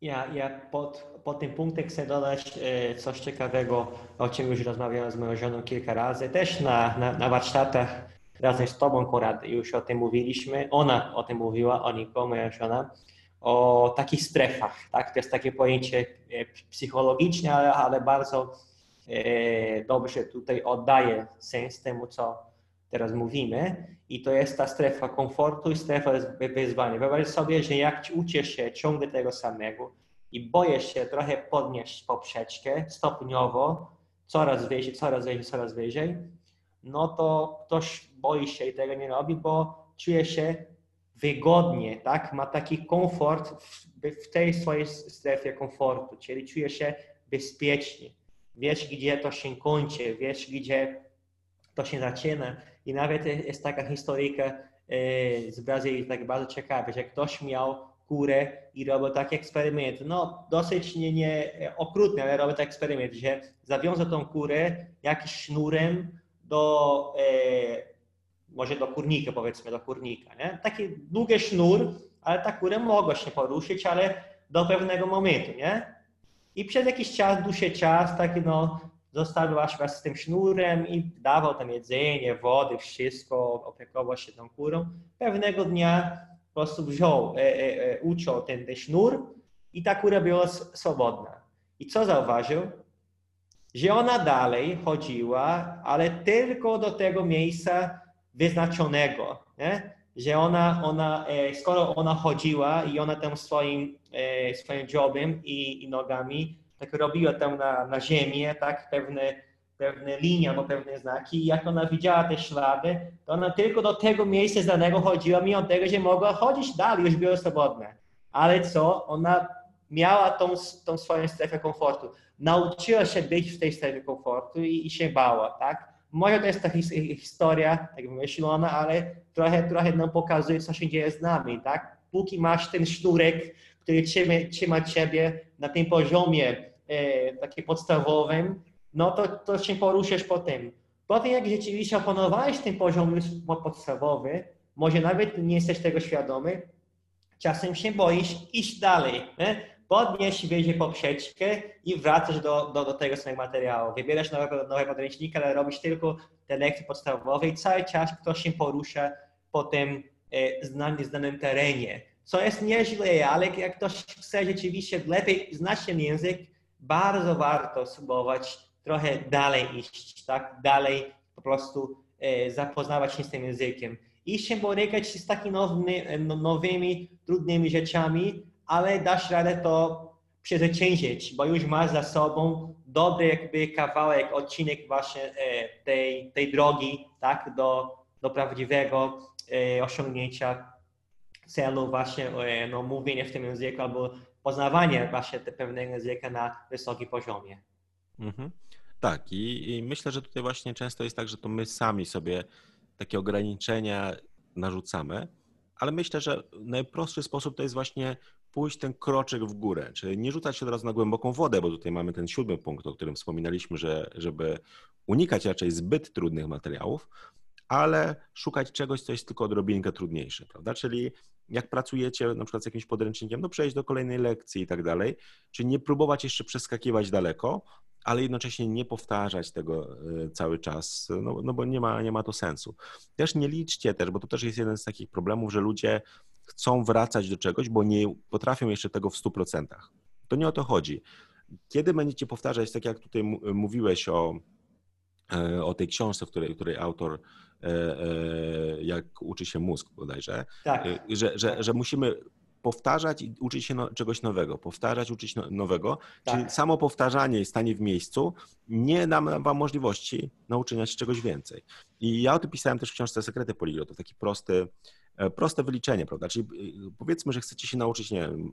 Ja, ja pod, pod tym punktem chcę dodać e, coś ciekawego, o czym już rozmawiałem z moją żoną kilka razy, też na, na, na warsztatach razem z Tobą, Konrad, już o tym mówiliśmy. Ona o tym mówiła, Oniko, moja żona, o takich strefach. Tak? To jest takie pojęcie e, psychologiczne, ale, ale bardzo e, dobrze tutaj oddaje sens temu, co teraz mówimy. I to jest ta strefa komfortu i strefa wyzwania. Wyobraź sobie, że jak uczysz się ciągle tego samego i boisz się trochę podnieść poprzeczkę stopniowo, coraz wyżej, coraz wyżej, coraz wyżej, no to ktoś boi się i tego nie robi, bo czuje się wygodnie, tak? Ma taki komfort w, w tej swojej strefie komfortu, czyli czuje się bezpiecznie. Wiesz, gdzie to się kończy, wiesz, gdzie to się zaczyna i nawet jest taka historyjka e, z Brazylii, tak bardzo ciekawa, że ktoś miał kurę i robił taki eksperyment, no dosyć nie, nie okrutny, ale robił taki eksperyment, że zawiązał tą kurę jakimś sznurem do, e, może do kurnika, powiedzmy, do kurnika, nie? Taki długi sznur, ale ta kura mogła się poruszyć, ale do pewnego momentu, nie? I przez jakiś czas, dłuższy czas, taki no, zostawił aż z tym sznurem i dawał tam jedzenie, wody, wszystko, opiekował się tą kurą. Pewnego dnia po prostu wziął, e, e, e, uciął ten, ten sznur i ta kura była swobodna. I co zauważył? Że ona dalej chodziła, ale tylko do tego miejsca wyznaczonego. Nie? Że ona, ona, e, skoro ona chodziła i ona tam swoim, e, swoim dziobem i, i nogami tak robiła tam na, na ziemię, tak, pewne, pewne linie albo pewne znaki i jak ona widziała te ślady, to ona tylko do tego miejsca znanego chodziła, mimo tego, że mogła chodzić dalej, już była swobodna. Ale co? Ona miała tą, tą swoją strefę komfortu. Nauczyła się być w tej strefie komfortu i, i się bała, tak? Może to jest ta his historia tak wymyślona, ale trochę, trochę nam pokazuje, co się dzieje z nami, tak? Póki masz ten sznurek, który trzyma, trzyma ciebie na tym poziomie e, takim podstawowym, no to, to się poruszasz po tym. Potem jak rzeczywiście opanowałeś ten poziom podstawowy, może nawet nie jesteś tego świadomy, czasem się boisz iść dalej. Nie? Podnieść wiezie poprzeczkę i wracasz do, do, do tego samego materiału. Wybierasz nowego, nowego podręcznika, ale robisz tylko te lekcje podstawowe i cały czas ktoś się porusza po tym e, znanym, znanym terenie. Co jest nieźle, ale jak ktoś chce rzeczywiście lepiej znać ten język, bardzo warto spróbować trochę dalej iść, tak? Dalej po prostu e, zapoznawać się z tym językiem. I się borykać z takimi nowymi, no, nowymi, trudnymi rzeczami, ale dasz radę to przezwyciężyć, bo już masz za sobą dobry jakby kawałek, odcinek właśnie e, tej, tej drogi, tak? Do, do prawdziwego e, osiągnięcia celu właśnie no, mówienia w tym języku albo poznawanie właśnie pewnego języka na wysokim poziomie. Mhm. Tak, i, i, myślę, że tutaj właśnie często jest tak, że to my sami sobie takie ograniczenia narzucamy, ale myślę, że najprostszy sposób to jest właśnie pójść ten kroczek w górę, czyli nie rzucać się od razu na głęboką wodę, bo tutaj mamy ten siódmy punkt, o którym wspominaliśmy, że żeby unikać raczej zbyt trudnych materiałów, ale szukać czegoś, co jest tylko odrobinkę trudniejsze, prawda? Czyli jak pracujecie na przykład z jakimś podręcznikiem, no przejść do kolejnej lekcji i tak dalej, czyli nie próbować jeszcze przeskakiwać daleko, ale jednocześnie nie powtarzać tego e, cały czas, no, no bo nie ma, nie ma to sensu. Też nie liczcie też, bo to też jest jeden z takich problemów, że ludzie chcą wracać do czegoś, bo nie potrafią jeszcze tego w 100%. To nie o to chodzi. Kiedy będziecie powtarzać, tak jak tutaj mówiłeś o, e, o tej książce, w której, której autor jak uczy się mózg bodajże, tak. że, że, że musimy powtarzać i uczyć się no, czegoś nowego, powtarzać, uczyć no, nowego. Tak. Czyli samo powtarzanie i stanie w miejscu nie da wam możliwości nauczenia się czegoś więcej. I ja o tym pisałem też w książce Sekrety Poliglotów, taki prosty, e, proste wyliczenie, prawda? Czyli e, powiedzmy, że chcecie się nauczyć, nie wiem,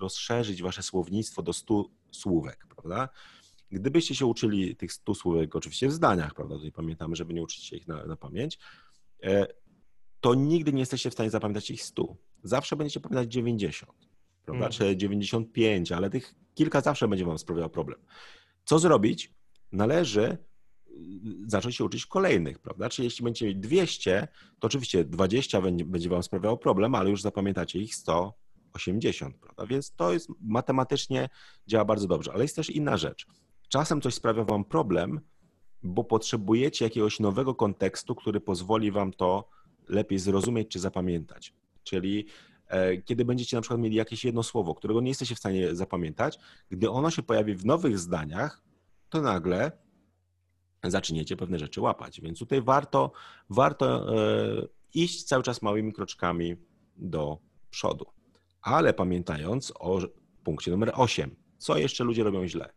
rozszerzyć wasze słownictwo do 100 słówek, prawda? Gdybyście się uczyli tych 100 słówek, oczywiście w zdaniach, prawda? Tutaj pamiętamy, żeby nie uczyć się ich na, na pamięć, e, to nigdy nie jesteście w stanie zapamiętać ich 100 zawsze będziecie pamiętać 90, prawda? Mm. Czy 95, ale tych kilka zawsze będzie wam sprawiało problem. Co zrobić? Należy y, zacząć się uczyć kolejnych, prawda? Czyli jeśli będziecie mieć 200, to oczywiście 20 będzie, będzie wam sprawiało problem, ale już zapamiętacie ich 180, prawda? Więc to jest matematycznie działa bardzo dobrze, ale jest też inna rzecz. Czasem coś sprawia wam problem, bo potrzebujecie jakiegoś nowego kontekstu, który pozwoli wam to lepiej zrozumieć czy zapamiętać. Czyli e, kiedy będziecie na przykład mieli jakieś jedno słowo, którego nie jesteście w stanie zapamiętać, gdy ono się pojawi w nowych zdaniach, to nagle zaczniecie pewne rzeczy łapać. Więc tutaj warto, warto e, iść cały czas małymi kroczkami do przodu. Ale pamiętając o punkcie numer 8, co jeszcze ludzie robią źle?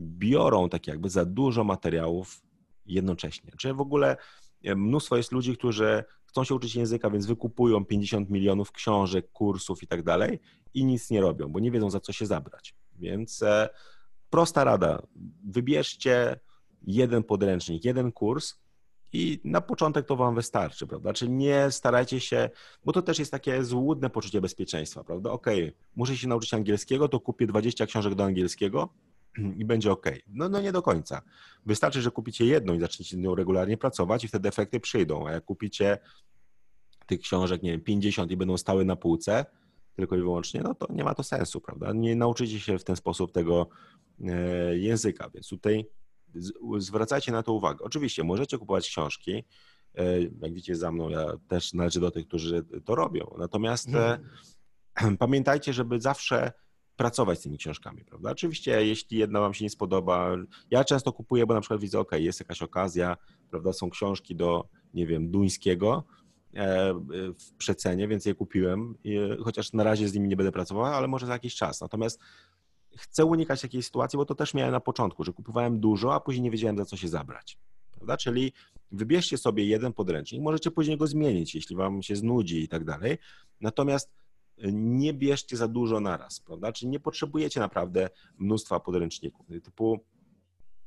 Biorą tak jakby za dużo materiałów jednocześnie. Czyli w ogóle e, mnóstwo jest ludzi, którzy chcą się uczyć języka, więc wykupują 50 milionów książek, kursów i tak dalej i nic nie robią, bo nie wiedzą za co się zabrać. Więc e, prosta rada, wybierzcie jeden podręcznik, jeden kurs i na początek to wam wystarczy, prawda? Czyli nie starajcie się, bo to też jest takie złudne poczucie bezpieczeństwa, prawda? Okej, okay, muszę się nauczyć angielskiego, to kupię 20 książek do angielskiego, [CLEARS THROAT] i będzie ok. No, no nie do końca. Wystarczy, że kupicie jedną i zaczniecie nią regularnie pracować i wtedy efekty przyjdą. A jak kupicie tych książek, nie wiem, 50 i będą stały na półce, tylko i wyłącznie, no to nie ma to sensu, prawda? Nie nauczycie się w ten sposób tego e, języka, więc tutaj zwracajcie na to uwagę. Oczywiście możecie kupować książki, e, jak widzicie za mną, ja też należę do tych, którzy to robią. Natomiast hmm. [CLEARS THROAT] pamiętajcie, żeby zawsze pracować z tymi książkami, prawda? Oczywiście, jeśli jedna Wam się nie spodoba, ja często kupuję, bo na przykład widzę, ok, jest jakaś okazja, prawda, są książki do, nie wiem, duńskiego e, w przecenie, więc je kupiłem, chociaż na razie z nimi nie będę pracował, ale może za jakiś czas. Natomiast chcę unikać takiej sytuacji, bo to też miałem na początku, że kupowałem dużo, a później nie wiedziałem, za co się zabrać, prawda? Czyli wybierzcie sobie jeden podręcznik, możecie później go zmienić, jeśli Wam się znudzi i tak dalej, natomiast nie bierzcie za dużo naraz, prawda? Czyli nie potrzebujecie naprawdę mnóstwa podręczników. Typu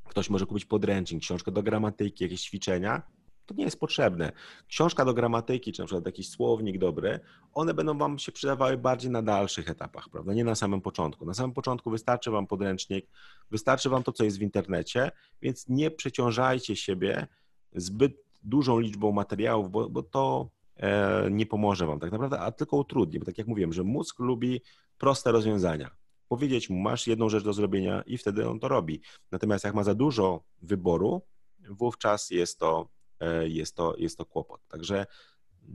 Ktoś może kupić podręcznik, książkę do gramatyki, jakieś ćwiczenia. To nie jest potrzebne. Książka do gramatyki, czy na przykład jakiś słownik dobry, one będą Wam się przydawały bardziej na dalszych etapach, prawda? Nie na samym początku. Na samym początku wystarczy Wam podręcznik, wystarczy Wam to, co jest w internecie, więc nie przeciążajcie siebie zbyt dużą liczbą materiałów, bo, bo to nie pomoże Wam tak naprawdę, a tylko utrudni. Bo tak jak mówiłem, że mózg lubi proste rozwiązania powiedzieć mu, masz jedną rzecz do zrobienia i wtedy on to robi. Natomiast jak ma za dużo wyboru, wówczas jest to, e, jest to, jest to kłopot. Także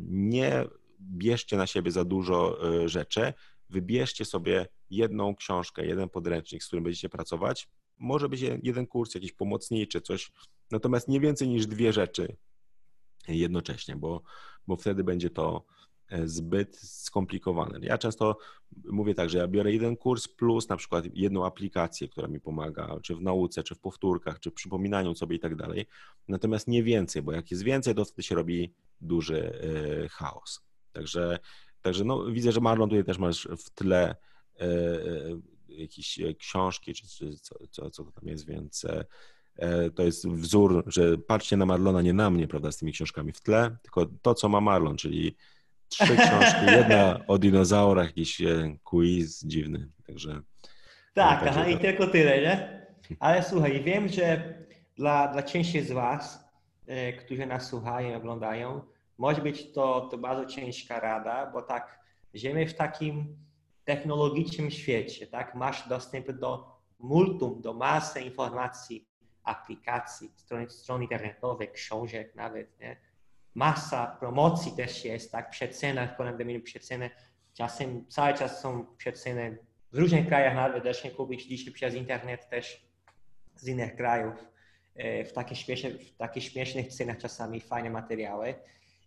nie bierzcie na siebie za dużo e, rzeczy, wybierzcie sobie jedną książkę, jeden podręcznik, z którym będziecie pracować. Może być jeden kurs, jakiś pomocniczy, coś, natomiast nie więcej niż dwie rzeczy jednocześnie, bo, bo wtedy będzie to E, zbyt skomplikowane. Ja często mówię tak, że ja biorę jeden kurs plus na przykład jedną aplikację, która mi pomaga, czy w nauce, czy w powtórkach, czy w przypominaniu sobie i tak dalej. Natomiast nie więcej, bo jak jest więcej, to wtedy się robi duży e, chaos. Także, także no, widzę, że Marlon tutaj też masz w tle e, jakieś książki, czy, czy co, co, co to tam jest, więc to jest wzór, że patrzcie na Marlona, nie na mnie, prawda, z tymi książkami w tle, tylko to, co ma Marlon, czyli trzy książki. Jedna [LAUGHS] o dinozaurach, jakiś e, quiz dziwny, także... Tak, aha, i tylko tyle, nie? Ale słuchaj, wiem, że dla, dla części z Was, e, którzy nas słuchają i oglądają, może być to, to bardzo ciężka rada, bo tak, żyjemy w takim technologicznym świecie, tak? Masz dostęp do multum, do masy informacji, aplikacji, stron, stron internetowych, książek nawet, nie? masa promocji też jest, tak, przeceny, w kolejnym terminie przeceny, czasem cały czas są przeceny w różnych krajach nawet też nie kupić dzisiaj przez internet też z innych krajów e, w takich, śmiesznych, śmiesznych cenach czasami fajne materiały.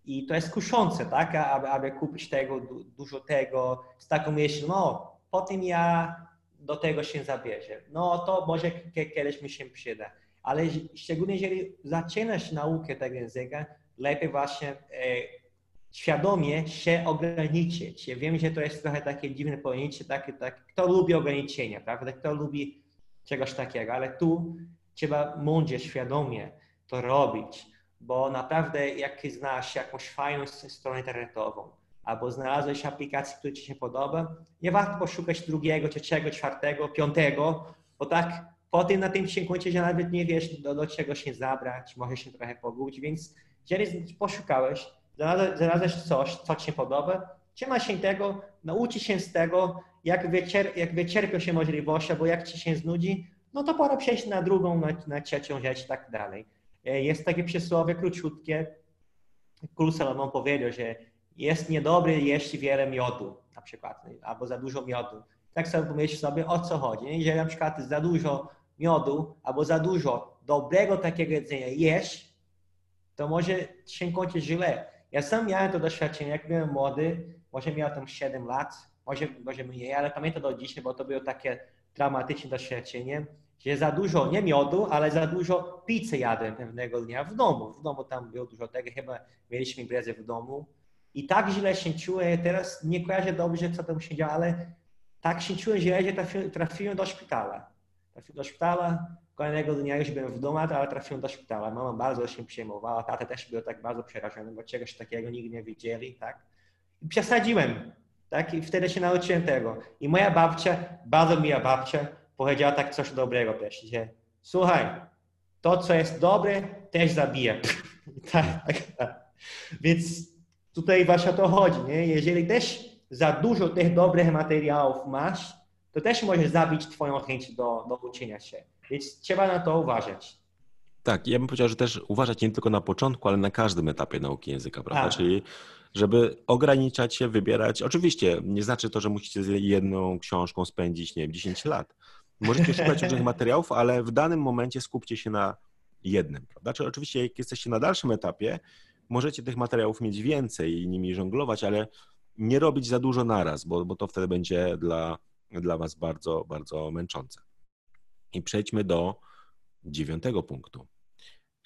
I to jest kuszące, tak, aby, aby kupić tego, dużo tego, z taką myślą, no, potem ja do tego się zabierze. No to może kiedyś mi się przyda. Ale szczególnie jeżeli zaczynasz naukę tego języka, lepiej właśnie e, świadomie się ograniczyć. Ja wiem, że to jest trochę takie dziwne pojęcie, takie, tak, kto lubi ograniczenia, prawda? Kto lubi czegoś takiego, ale tu trzeba mądrze, świadomie to robić, bo naprawdę jak znasz jakąś fajną stronę internetową, albo znalazłeś aplikację, która Ci się podoba, nie warto poszukać drugiego, trzeciego, czwartego, piątego, bo tak potem na tym się kończy, że nawet nie wiesz, do, do czego się zabrać, może się trochę pogubić, więc jeżeli poszukałeś, znalazłeś coś, co ci się podoba, trzymaj się tego, nauczy się z tego, jak, wycier jak wycierpią się możliwości, albo jak ci się znudzi, no to pora przejść na drugą, na, na trzecią rzecz i tak dalej. E, jest takie przysłowie króciutkie. Król Salomon powiedział, że jest niedobry jeść wiele miodu, na przykład, albo za dużo miodu. Tak sobie pomyśl sobie, o co chodzi. Jeżeli na przykład za dużo miodu, albo za dużo dobrego takiego jedzenia jeść, to może się kończyć źle. Ja sam miałem to doświadczenie, jak byłem młody, może miałem tam 7 lat, może, może mniej, ale pamiętam do dzisiaj, bo to było takie traumatyczne doświadczenie, że za dużo, nie miodu, ale za dużo pizzy jadłem pewnego dnia w domu. W domu tam było dużo tego, chyba mieliśmy imprezę w domu. I tak źle się czułem, teraz nie kojarzę dobrze, co tam się działo, ale tak się czułem że trafiłem, trafiłem do szpitala. Trafiłem do szpitala, Kolejnego dnia już byłem w domu, ale trafiłem do szpitala. Mama bardzo się przejmowała, tata też był tak bardzo przerażony, bo czegoś takiego nigdy nie widzieli, tak? I przesadziłem, tak? I wtedy się nauczyłem tego. I moja babcia, bardzo miła babcia, powiedziała tak coś dobrego też, że słuchaj, to co jest dobre, też zabija. [LAUGHS] tak, tak, tak. Więc tutaj właśnie o to chodzi, nie? Jeżeli też za dużo tych dobrych materiałów masz, to też może zabić twoją chęć do, do uczenia się. Więc trzeba na to uważać. Tak, ja bym powiedział, że też uważać nie tylko na początku, ale na każdym etapie nauki języka, prawda? Tak. Czyli żeby ograniczać się, wybierać. Oczywiście nie znaczy to, że musicie z jedną książką spędzić, nie wiem, 10 lat. Możecie szukać różnych [LAUGHS] materiałów, ale w danym momencie skupcie się na jednym, prawda? Czyli oczywiście jak jesteście na dalszym etapie, możecie tych materiałów mieć więcej i nimi żonglować, ale nie robić za dużo naraz, bo, bo to wtedy będzie dla, dla was bardzo, bardzo męczące. I przejdźmy do dziewiątego punktu.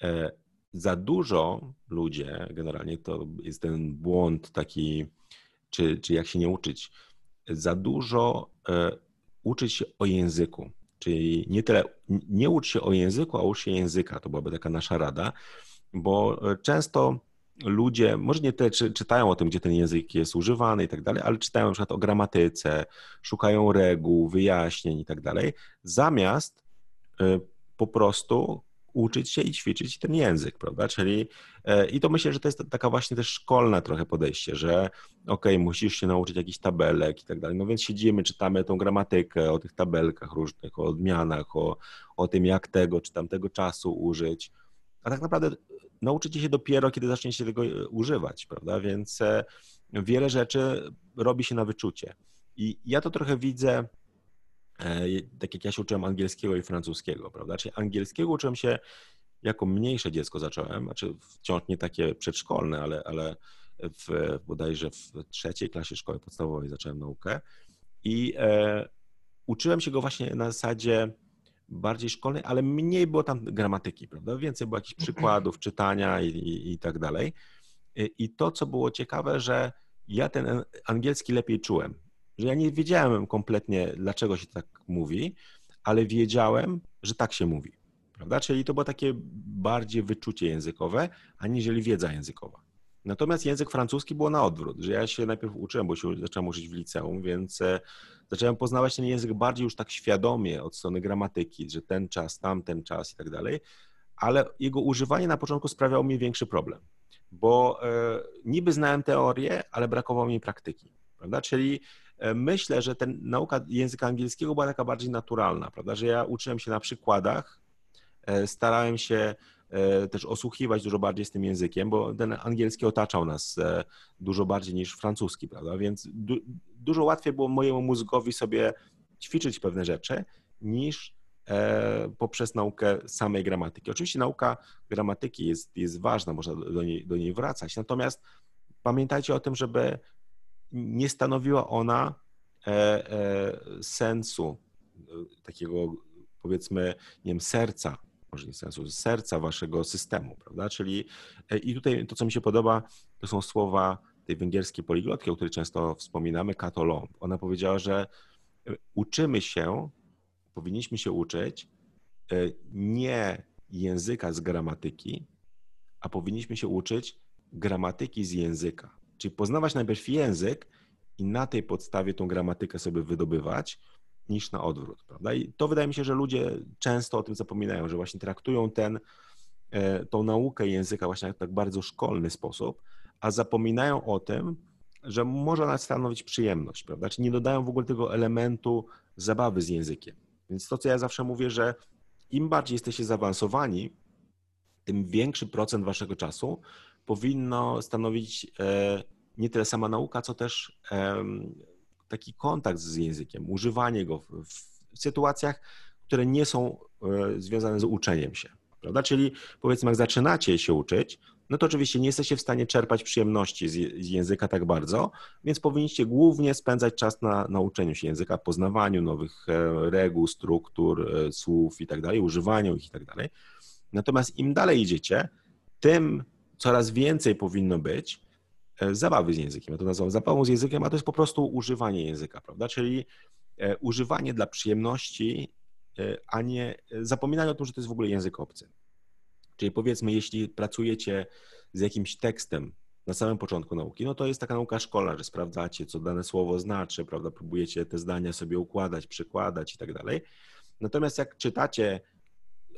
E, za dużo ludzie, generalnie to jest ten błąd taki, czy, czy jak się nie uczyć, za dużo e, uczyć się o języku. Czyli nie tyle, nie ucz się o języku, a ucz się języka. To byłaby taka nasza rada, bo często ludzie, może nie tyle czy, czytają o tym, gdzie ten język jest używany i tak dalej, ale czytają na przykład o gramatyce, szukają reguł, wyjaśnień i tak dalej, zamiast y, po prostu uczyć się i ćwiczyć ten język, prawda? Czyli e, i to myślę, że to jest taka właśnie też szkolne trochę podejście, że okay, musisz się nauczyć jakichś tabelek i tak dalej, no więc siedzimy, czytamy tą gramatykę o tych tabelkach różnych, o odmianach, o, o tym jak tego czy tamtego czasu użyć, a tak naprawdę nauczycie się dopiero, kiedy zaczniecie tego e, używać, prawda? Więc e, wiele rzeczy robi się na wyczucie. I ja to trochę widzę E, tak jak ja się uczyłem angielskiego i francuskiego, prawda? Czyli angielskiego uczyłem się jako mniejsze dziecko zacząłem, znaczy wciąż nie takie przedszkolne, ale, ale w, bodajże w trzeciej klasie szkoły podstawowej zacząłem naukę i e, uczyłem się go właśnie na zasadzie bardziej szkolnej, ale mniej było tam gramatyki, prawda? Więcej było jakichś przykładów, czytania i, i, i tak dalej. I to, co było ciekawe, że ja ten angielski lepiej czułem że ja nie wiedziałem kompletnie, dlaczego się tak mówi, ale wiedziałem, że tak się mówi. Prawda? Czyli to było takie bardziej wyczucie językowe, aniżeli wiedza językowa. Natomiast język francuski było na odwrót, że ja się najpierw uczyłem, bo się zacząłem uczyć w liceum, więc e, zacząłem poznawać ten język bardziej już tak świadomie od strony gramatyki, że ten czas, tamten czas i tak dalej, ale jego używanie na początku sprawiało mi większy problem, bo e, niby znałem teorię, ale brakowało mi praktyki, prawda? Czyli E, myślę, że ten nauka języka angielskiego była taka bardziej naturalna, prawda, że ja uczyłem się na przykładach, e, starałem się też osłuchiwać dużo bardziej z tym językiem, bo ten angielski otaczał nas dużo bardziej niż francuski, prawda, więc du dużo łatwiej było mojemu mózgowi sobie ćwiczyć pewne rzeczy niż poprzez naukę samej gramatyki. Oczywiście nauka gramatyki jest, jest ważna, można do niej, do niej wracać, natomiast pamiętajcie o tym, żeby nie stanowiła ona e, e, sensu, e, takiego powiedzmy, nie wiem, serca, może nie sensu, serca waszego systemu, prawda? Czyli i tutaj to, co mi się podoba, to są słowa tej węgierskiej poliglotki, o której często wspominamy, Kato Ona powiedziała, że uczymy się, powinniśmy się uczyć nie języka z gramatyki, a powinniśmy się uczyć gramatyki z języka. Czyli poznawać najpierw język i na tej podstawie tą gramatykę sobie wydobywać, niż na odwrót, prawda? I to wydaje mi się, że ludzie często o tym zapominają, że właśnie traktują ten, e, tą naukę języka właśnie w tak bardzo szkolny sposób, a zapominają o tym, że może ona stanowić przyjemność, prawda? Czyli nie dodają w ogóle tego elementu zabawy z językiem. Więc to, co ja zawsze mówię, że im bardziej jesteście zaawansowani, tym większy procent waszego czasu powinno stanowić e, nie tyle sama nauka, co też taki kontakt z językiem, używanie go w sytuacjach, które nie są e, związane z uczeniem się. Prawda? Czyli powiedzmy, jak zaczynacie się uczyć, no to oczywiście nie jesteście w stanie czerpać przyjemności z, języka tak bardzo, więc powinniście głównie spędzać czas na nauczeniu się języka, poznawaniu nowych e, reguł, struktur, słów i tak dalej, używaniu ich i tak dalej. Natomiast im dalej idziecie, tym coraz więcej powinno być e, zabawy z językiem. Ja to nazywam zabawą z językiem, a to jest po prostu używanie języka, prawda? Czyli e, używanie dla przyjemności, e, a nie zapominanie o tym, że to jest w ogóle język obcy. Czyli powiedzmy, jeśli pracujecie z jakimś tekstem na samym początku nauki, no to jest taka nauka szkolna, że sprawdzacie, co dane słowo znaczy, prawda? Próbujecie te zdania sobie układać, przykładać i tak dalej. Natomiast jak czytacie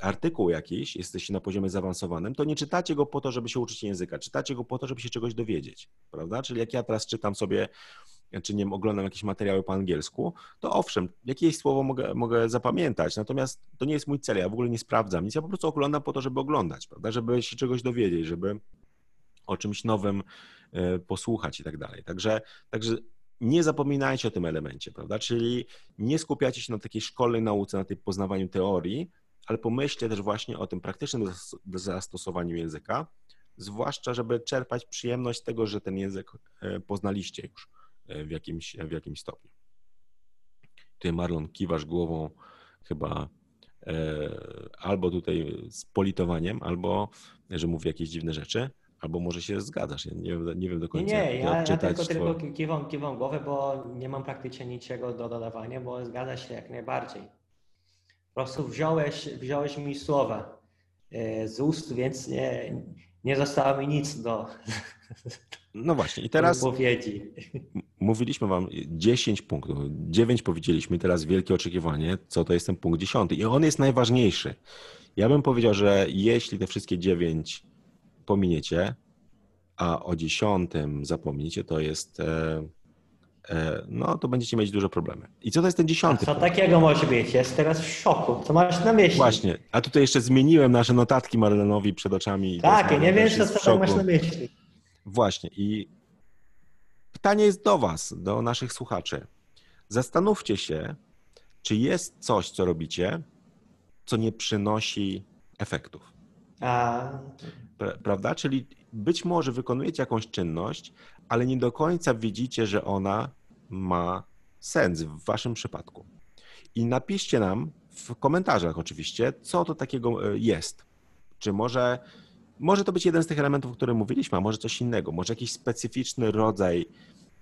artykuł jakiś, jesteście na poziomie zaawansowanym, to nie czytacie go po to, żeby się uczyć języka, czytacie go po to, żeby się czegoś dowiedzieć, prawda? Czyli jak ja teraz czytam sobie, czy nie wiem, oglądam jakieś materiały po angielsku, to owszem, jakieś słowo mogę, mogę zapamiętać, natomiast to nie jest mój cel, ja w ogóle nie sprawdzam nic, ja po prostu oglądam po to, żeby oglądać, prawda? Żeby się czegoś dowiedzieć, żeby o czymś nowym e, posłuchać i tak dalej. Także, także nie zapominajcie o tym elemencie, prawda? Czyli nie skupiacie się na takiej szkolnej nauce, na tej poznawaniu teorii, ale pomyślcie też właśnie o tym praktycznym zastosowaniu języka, zwłaszcza, żeby czerpać przyjemność z tego, że ten język e, poznaliście już e, w jakimś, w jakimś stopniu. Ty, Marlon, kiwasz głową chyba e, albo tutaj z politowaniem, albo że mówi jakieś dziwne rzeczy, albo może się zgadzasz. Ja nie, wiem, nie wiem do końca. Nie, nie ja, ja tylko, tylko kiwam, kiwam głowę, bo nie mam praktycznie niczego do dodawania, bo zgadza się jak najbardziej. Po prostu wziąłeś, wziąłeś mi słowa e, z ust, więc nie, nie zostało mi nic do, No właśnie, i teraz powiedzi. mówiliśmy wam 10 punktów, 9 powiedzieliśmy, teraz wielkie oczekiwanie, co to jest ten punkt 10 i on jest najważniejszy. Ja bym powiedział, że jeśli te wszystkie 9 pominiecie, a o 10 zapomnicie, to jest e, no to będziecie mieć duże problemy. I co to jest ten dziesiąty co takiego może być? Jest teraz w szoku. Co masz na myśli? Właśnie, a tutaj jeszcze zmieniłem nasze notatki Marlenowi przed oczami. Tak, ja nie wiem, co, co masz na myśli. Właśnie i pytanie jest do was, do naszych słuchaczy. Zastanówcie się, czy jest coś, co robicie, co nie przynosi efektów. A, Pra- Prawda? Czyli być może wykonujecie jakąś czynność, ale nie do końca widzicie, że ona ma sens w waszym przypadku. I napiszcie nam w komentarzach oczywiście, co to takiego e, jest. Czy może, może to być jeden z tych elementów, o których mówiliśmy, a może coś innego, może jakiś specyficzny rodzaj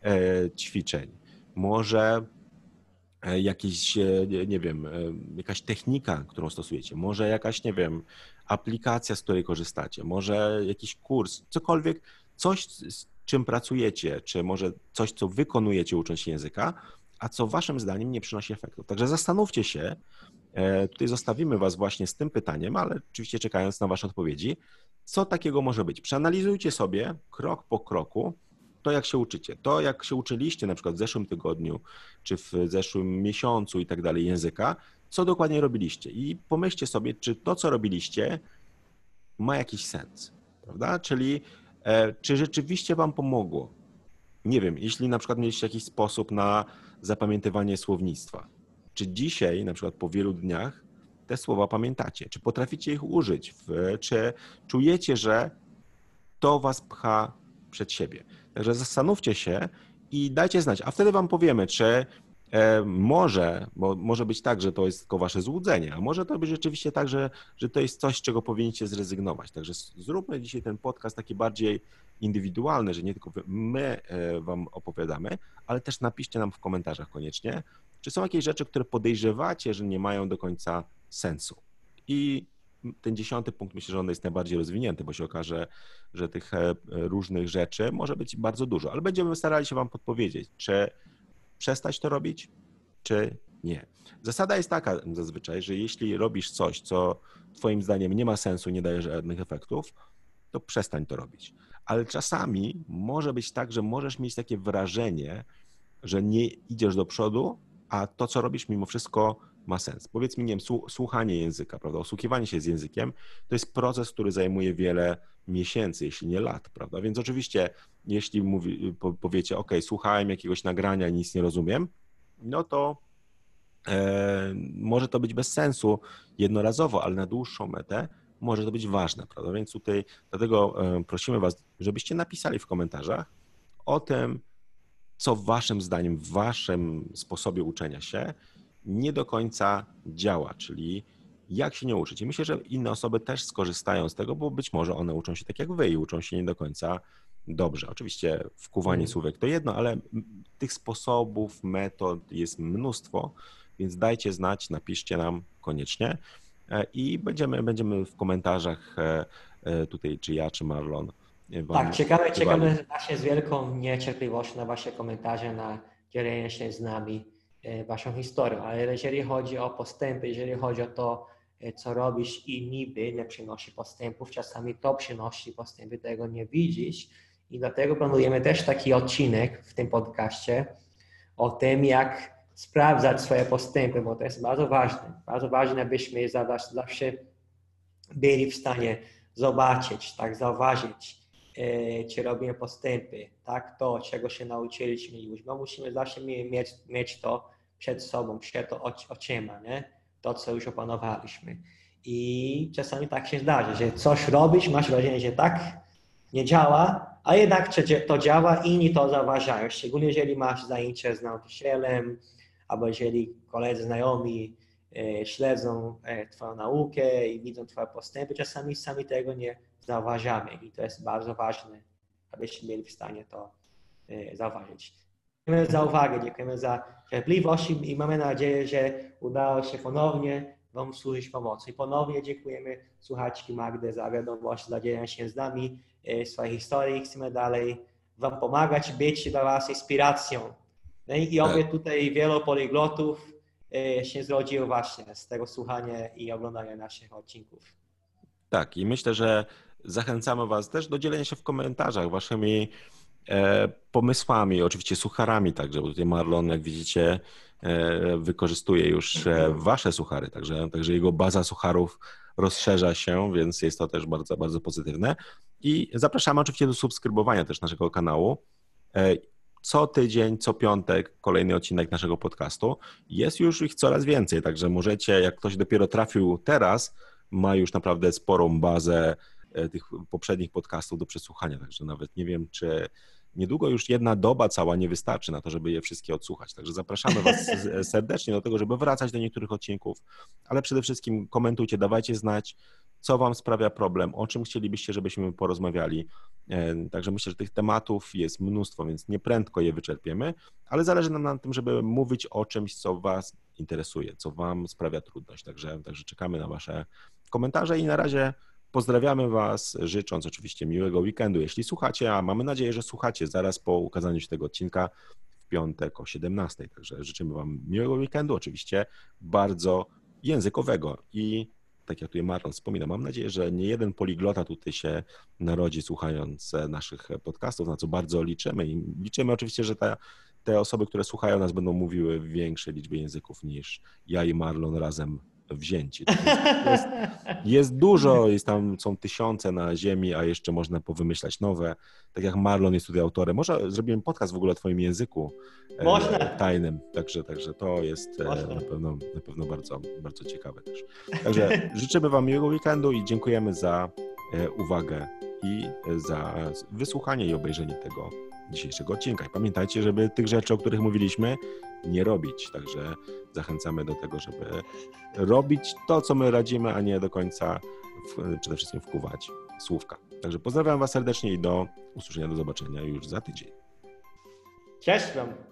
e, ćwiczeń, może e, jakiś, nie, wiem, jakaś technika, którą stosujecie, może jakaś, nie wiem, aplikacja, z której korzystacie, może jakiś kurs, cokolwiek, coś, czym pracujecie, czy może coś, co wykonujecie ucząc się języka, a co waszym zdaniem nie przynosi efektów. Także zastanówcie się, e, tutaj zostawimy was właśnie z tym pytaniem, ale oczywiście czekając na wasze odpowiedzi, co takiego może być. Przeanalizujcie sobie krok po kroku to, jak się uczycie. To, jak się uczyliście na przykład w zeszłym tygodniu, czy w zeszłym miesiącu i tak dalej języka, co dokładnie robiliście i pomyślcie sobie, czy to, co robiliście, ma jakiś sens, prawda? Czyli czy rzeczywiście Wam pomogło? Nie wiem, jeśli na przykład mieliście jakiś sposób na zapamiętywanie słownictwa, czy dzisiaj, na przykład po wielu dniach, te słowa pamiętacie? Czy potraficie ich użyć? Czy czujecie, że to Was pcha przed siebie? Także zastanówcie się i dajcie znać, a wtedy Wam powiemy, czy E, może, bo może być tak, że to jest tylko wasze złudzenie, a może to być rzeczywiście tak, że, że to jest coś, z czego powinniście zrezygnować. Także zróbmy dzisiaj ten podcast taki bardziej indywidualny, że nie tylko my e, wam opowiadamy, ale też napiszcie nam w komentarzach koniecznie, czy są jakieś rzeczy, które podejrzewacie, że nie mają do końca sensu. I ten dziesiąty punkt myślę, że on jest najbardziej rozwinięty, bo się okaże, że tych e, różnych rzeczy może być bardzo dużo, ale będziemy starali się wam podpowiedzieć, czy przestać to robić, czy nie. Zasada jest taka zazwyczaj, że jeśli robisz coś, co Twoim zdaniem nie ma sensu, nie daje żadnych efektów, to przestań to robić. Ale czasami może być tak, że możesz mieć takie wrażenie, że nie idziesz do przodu, a to, co robisz, mimo wszystko ma sens. Powiedz mi, nie wiem, słu- słuchanie języka, prawda? Osłuchiwanie się z językiem to jest proces, który zajmuje wiele miesięcy, jeśli nie lat, prawda? Więc oczywiście, jeśli mówi, po, powiecie, OK, słuchałem jakiegoś nagrania i nic nie rozumiem, no to e, może to być bez sensu jednorazowo, ale na dłuższą metę może to być ważne, prawda? Więc tutaj dlatego e, prosimy Was, żebyście napisali w komentarzach o tym, co Waszym zdaniem, w Waszym sposobie uczenia się nie do końca działa, czyli jak się nie uczyć. I myślę, że inne osoby też skorzystają z tego, bo być może one uczą się tak jak Wy i uczą się nie do końca dobrze. Oczywiście wkuwanie Mhm. słówek to jedno, ale tych sposobów, metod jest mnóstwo, więc dajcie znać, napiszcie nam koniecznie e, i będziemy, będziemy w komentarzach e, e, tutaj, czy ja, czy Marlon. Tak, czekamy, odpisywali. czekamy właśnie z wielką niecierpliwością na Wasze komentarze, na dzielenie się z nami Waszą historią. Ale jeżeli chodzi o postępy, jeżeli chodzi o to, e, co robisz i niby nie przynosi postępów, czasami to przynosi postępy, tego nie widzisz. I dlatego planujemy też taki odcinek w tym podcaście o tym, jak sprawdzać swoje postępy, bo to jest bardzo ważne. Bardzo ważne, abyśmy zawsze byli w stanie zobaczyć, tak, zauważyć, e, czy robimy postępy, tak, to, czego się nauczyliśmy już, bo musimy zawsze mie- mieć, mieć to przed sobą, przed to oczy- oczyma, nie? to, co już opanowaliśmy. I czasami tak się zdarza, że coś robisz, masz wrażenie, że tak nie działa, a jednak to działa, inni to zauważają, szczególnie jeżeli masz zajęcie z nauczycielem, albo jeżeli koledzy, znajomi e, śledzą e, Twoją naukę i widzą Twoje postępy, czasami sami tego nie zauważamy i to jest bardzo ważne, abyśmy byli w stanie to e, zauważyć. Dziękujemy za uwagę, dziękujemy za cierpliwość i- mamy nadzieję, że udało się ponownie Wam służyć pomocą. I ponownie dziękujemy słuchaczki Magdy za wiadomość, za dzielenie się z nami e, swojej historii. Chcemy dalej Wam pomagać, być dla Was inspiracją. No i i obie tutaj wielu poliglotów e, się zrodziło właśnie z tego słuchania i oglądania naszych odcinków. Tak, i myślę, że zachęcamy Was też do dzielenia się w komentarzach waszymi e, pomysłami, oczywiście sucharami także, bo tutaj Marlon, jak widzicie, e, wykorzystuje już e, Wasze suchary, także, także jego baza sucharów rozszerza się, więc jest to też bardzo, bardzo pozytywne. I zapraszamy oczywiście do subskrybowania też naszego kanału. Co tydzień, co piątek kolejny odcinek naszego podcastu. Jest już ich coraz więcej, także możecie, jak ktoś dopiero trafił teraz, ma już naprawdę sporą bazę e, tych poprzednich podcastów do przesłuchania, także nawet nie wiem, czy niedługo już jedna doba cała nie wystarczy na to, żeby je wszystkie odsłuchać. Także zapraszamy Was [LAUGHS] serdecznie do tego, żeby wracać do niektórych odcinków, ale przede wszystkim komentujcie, dawajcie znać, co Wam sprawia problem, o czym chcielibyście, żebyśmy porozmawiali. E, Także myślę, że tych tematów jest mnóstwo, więc nie prędko je wyczerpiemy, ale zależy nam na tym, żeby mówić o czymś, co Was interesuje, co Wam sprawia trudność. Także, także czekamy na Wasze komentarze i na razie pozdrawiamy Was, życząc oczywiście miłego weekendu, jeśli słuchacie, a mamy nadzieję, że słuchacie zaraz po ukazaniu się tego odcinka w piątek o 17. Także życzymy Wam miłego weekendu, oczywiście bardzo językowego i tak jak tutaj Marlon wspomina, mam nadzieję, że nie jeden poliglota tutaj się narodzi słuchając e, naszych podcastów, na co bardzo liczymy i liczymy oczywiście, że ta, te osoby, które słuchają nas będą mówiły w większej liczbie języków niż ja i Marlon razem wzięci. Jest, jest, dużo, jest tam, są tysiące na ziemi, a jeszcze można powymyślać nowe. Tak jak Marlon jest tutaj autorem. Może zrobimy podcast w ogóle o twoim języku e, Można. tajnym. Także, także to jest e, na pewno, na pewno bardzo, bardzo ciekawe też. Także życzymy wam miłego weekendu i dziękujemy za e, uwagę i e, za wysłuchanie i obejrzenie tego dzisiejszego odcinka. I pamiętajcie, żeby tych rzeczy, o których mówiliśmy, nie robić. Także zachęcamy do tego, żeby robić to, co my radzimy, a nie do końca w, przede wszystkim wkuwać słówka. Także pozdrawiam Was serdecznie i do usłyszenia, do zobaczenia już za tydzień. Cześć Wam.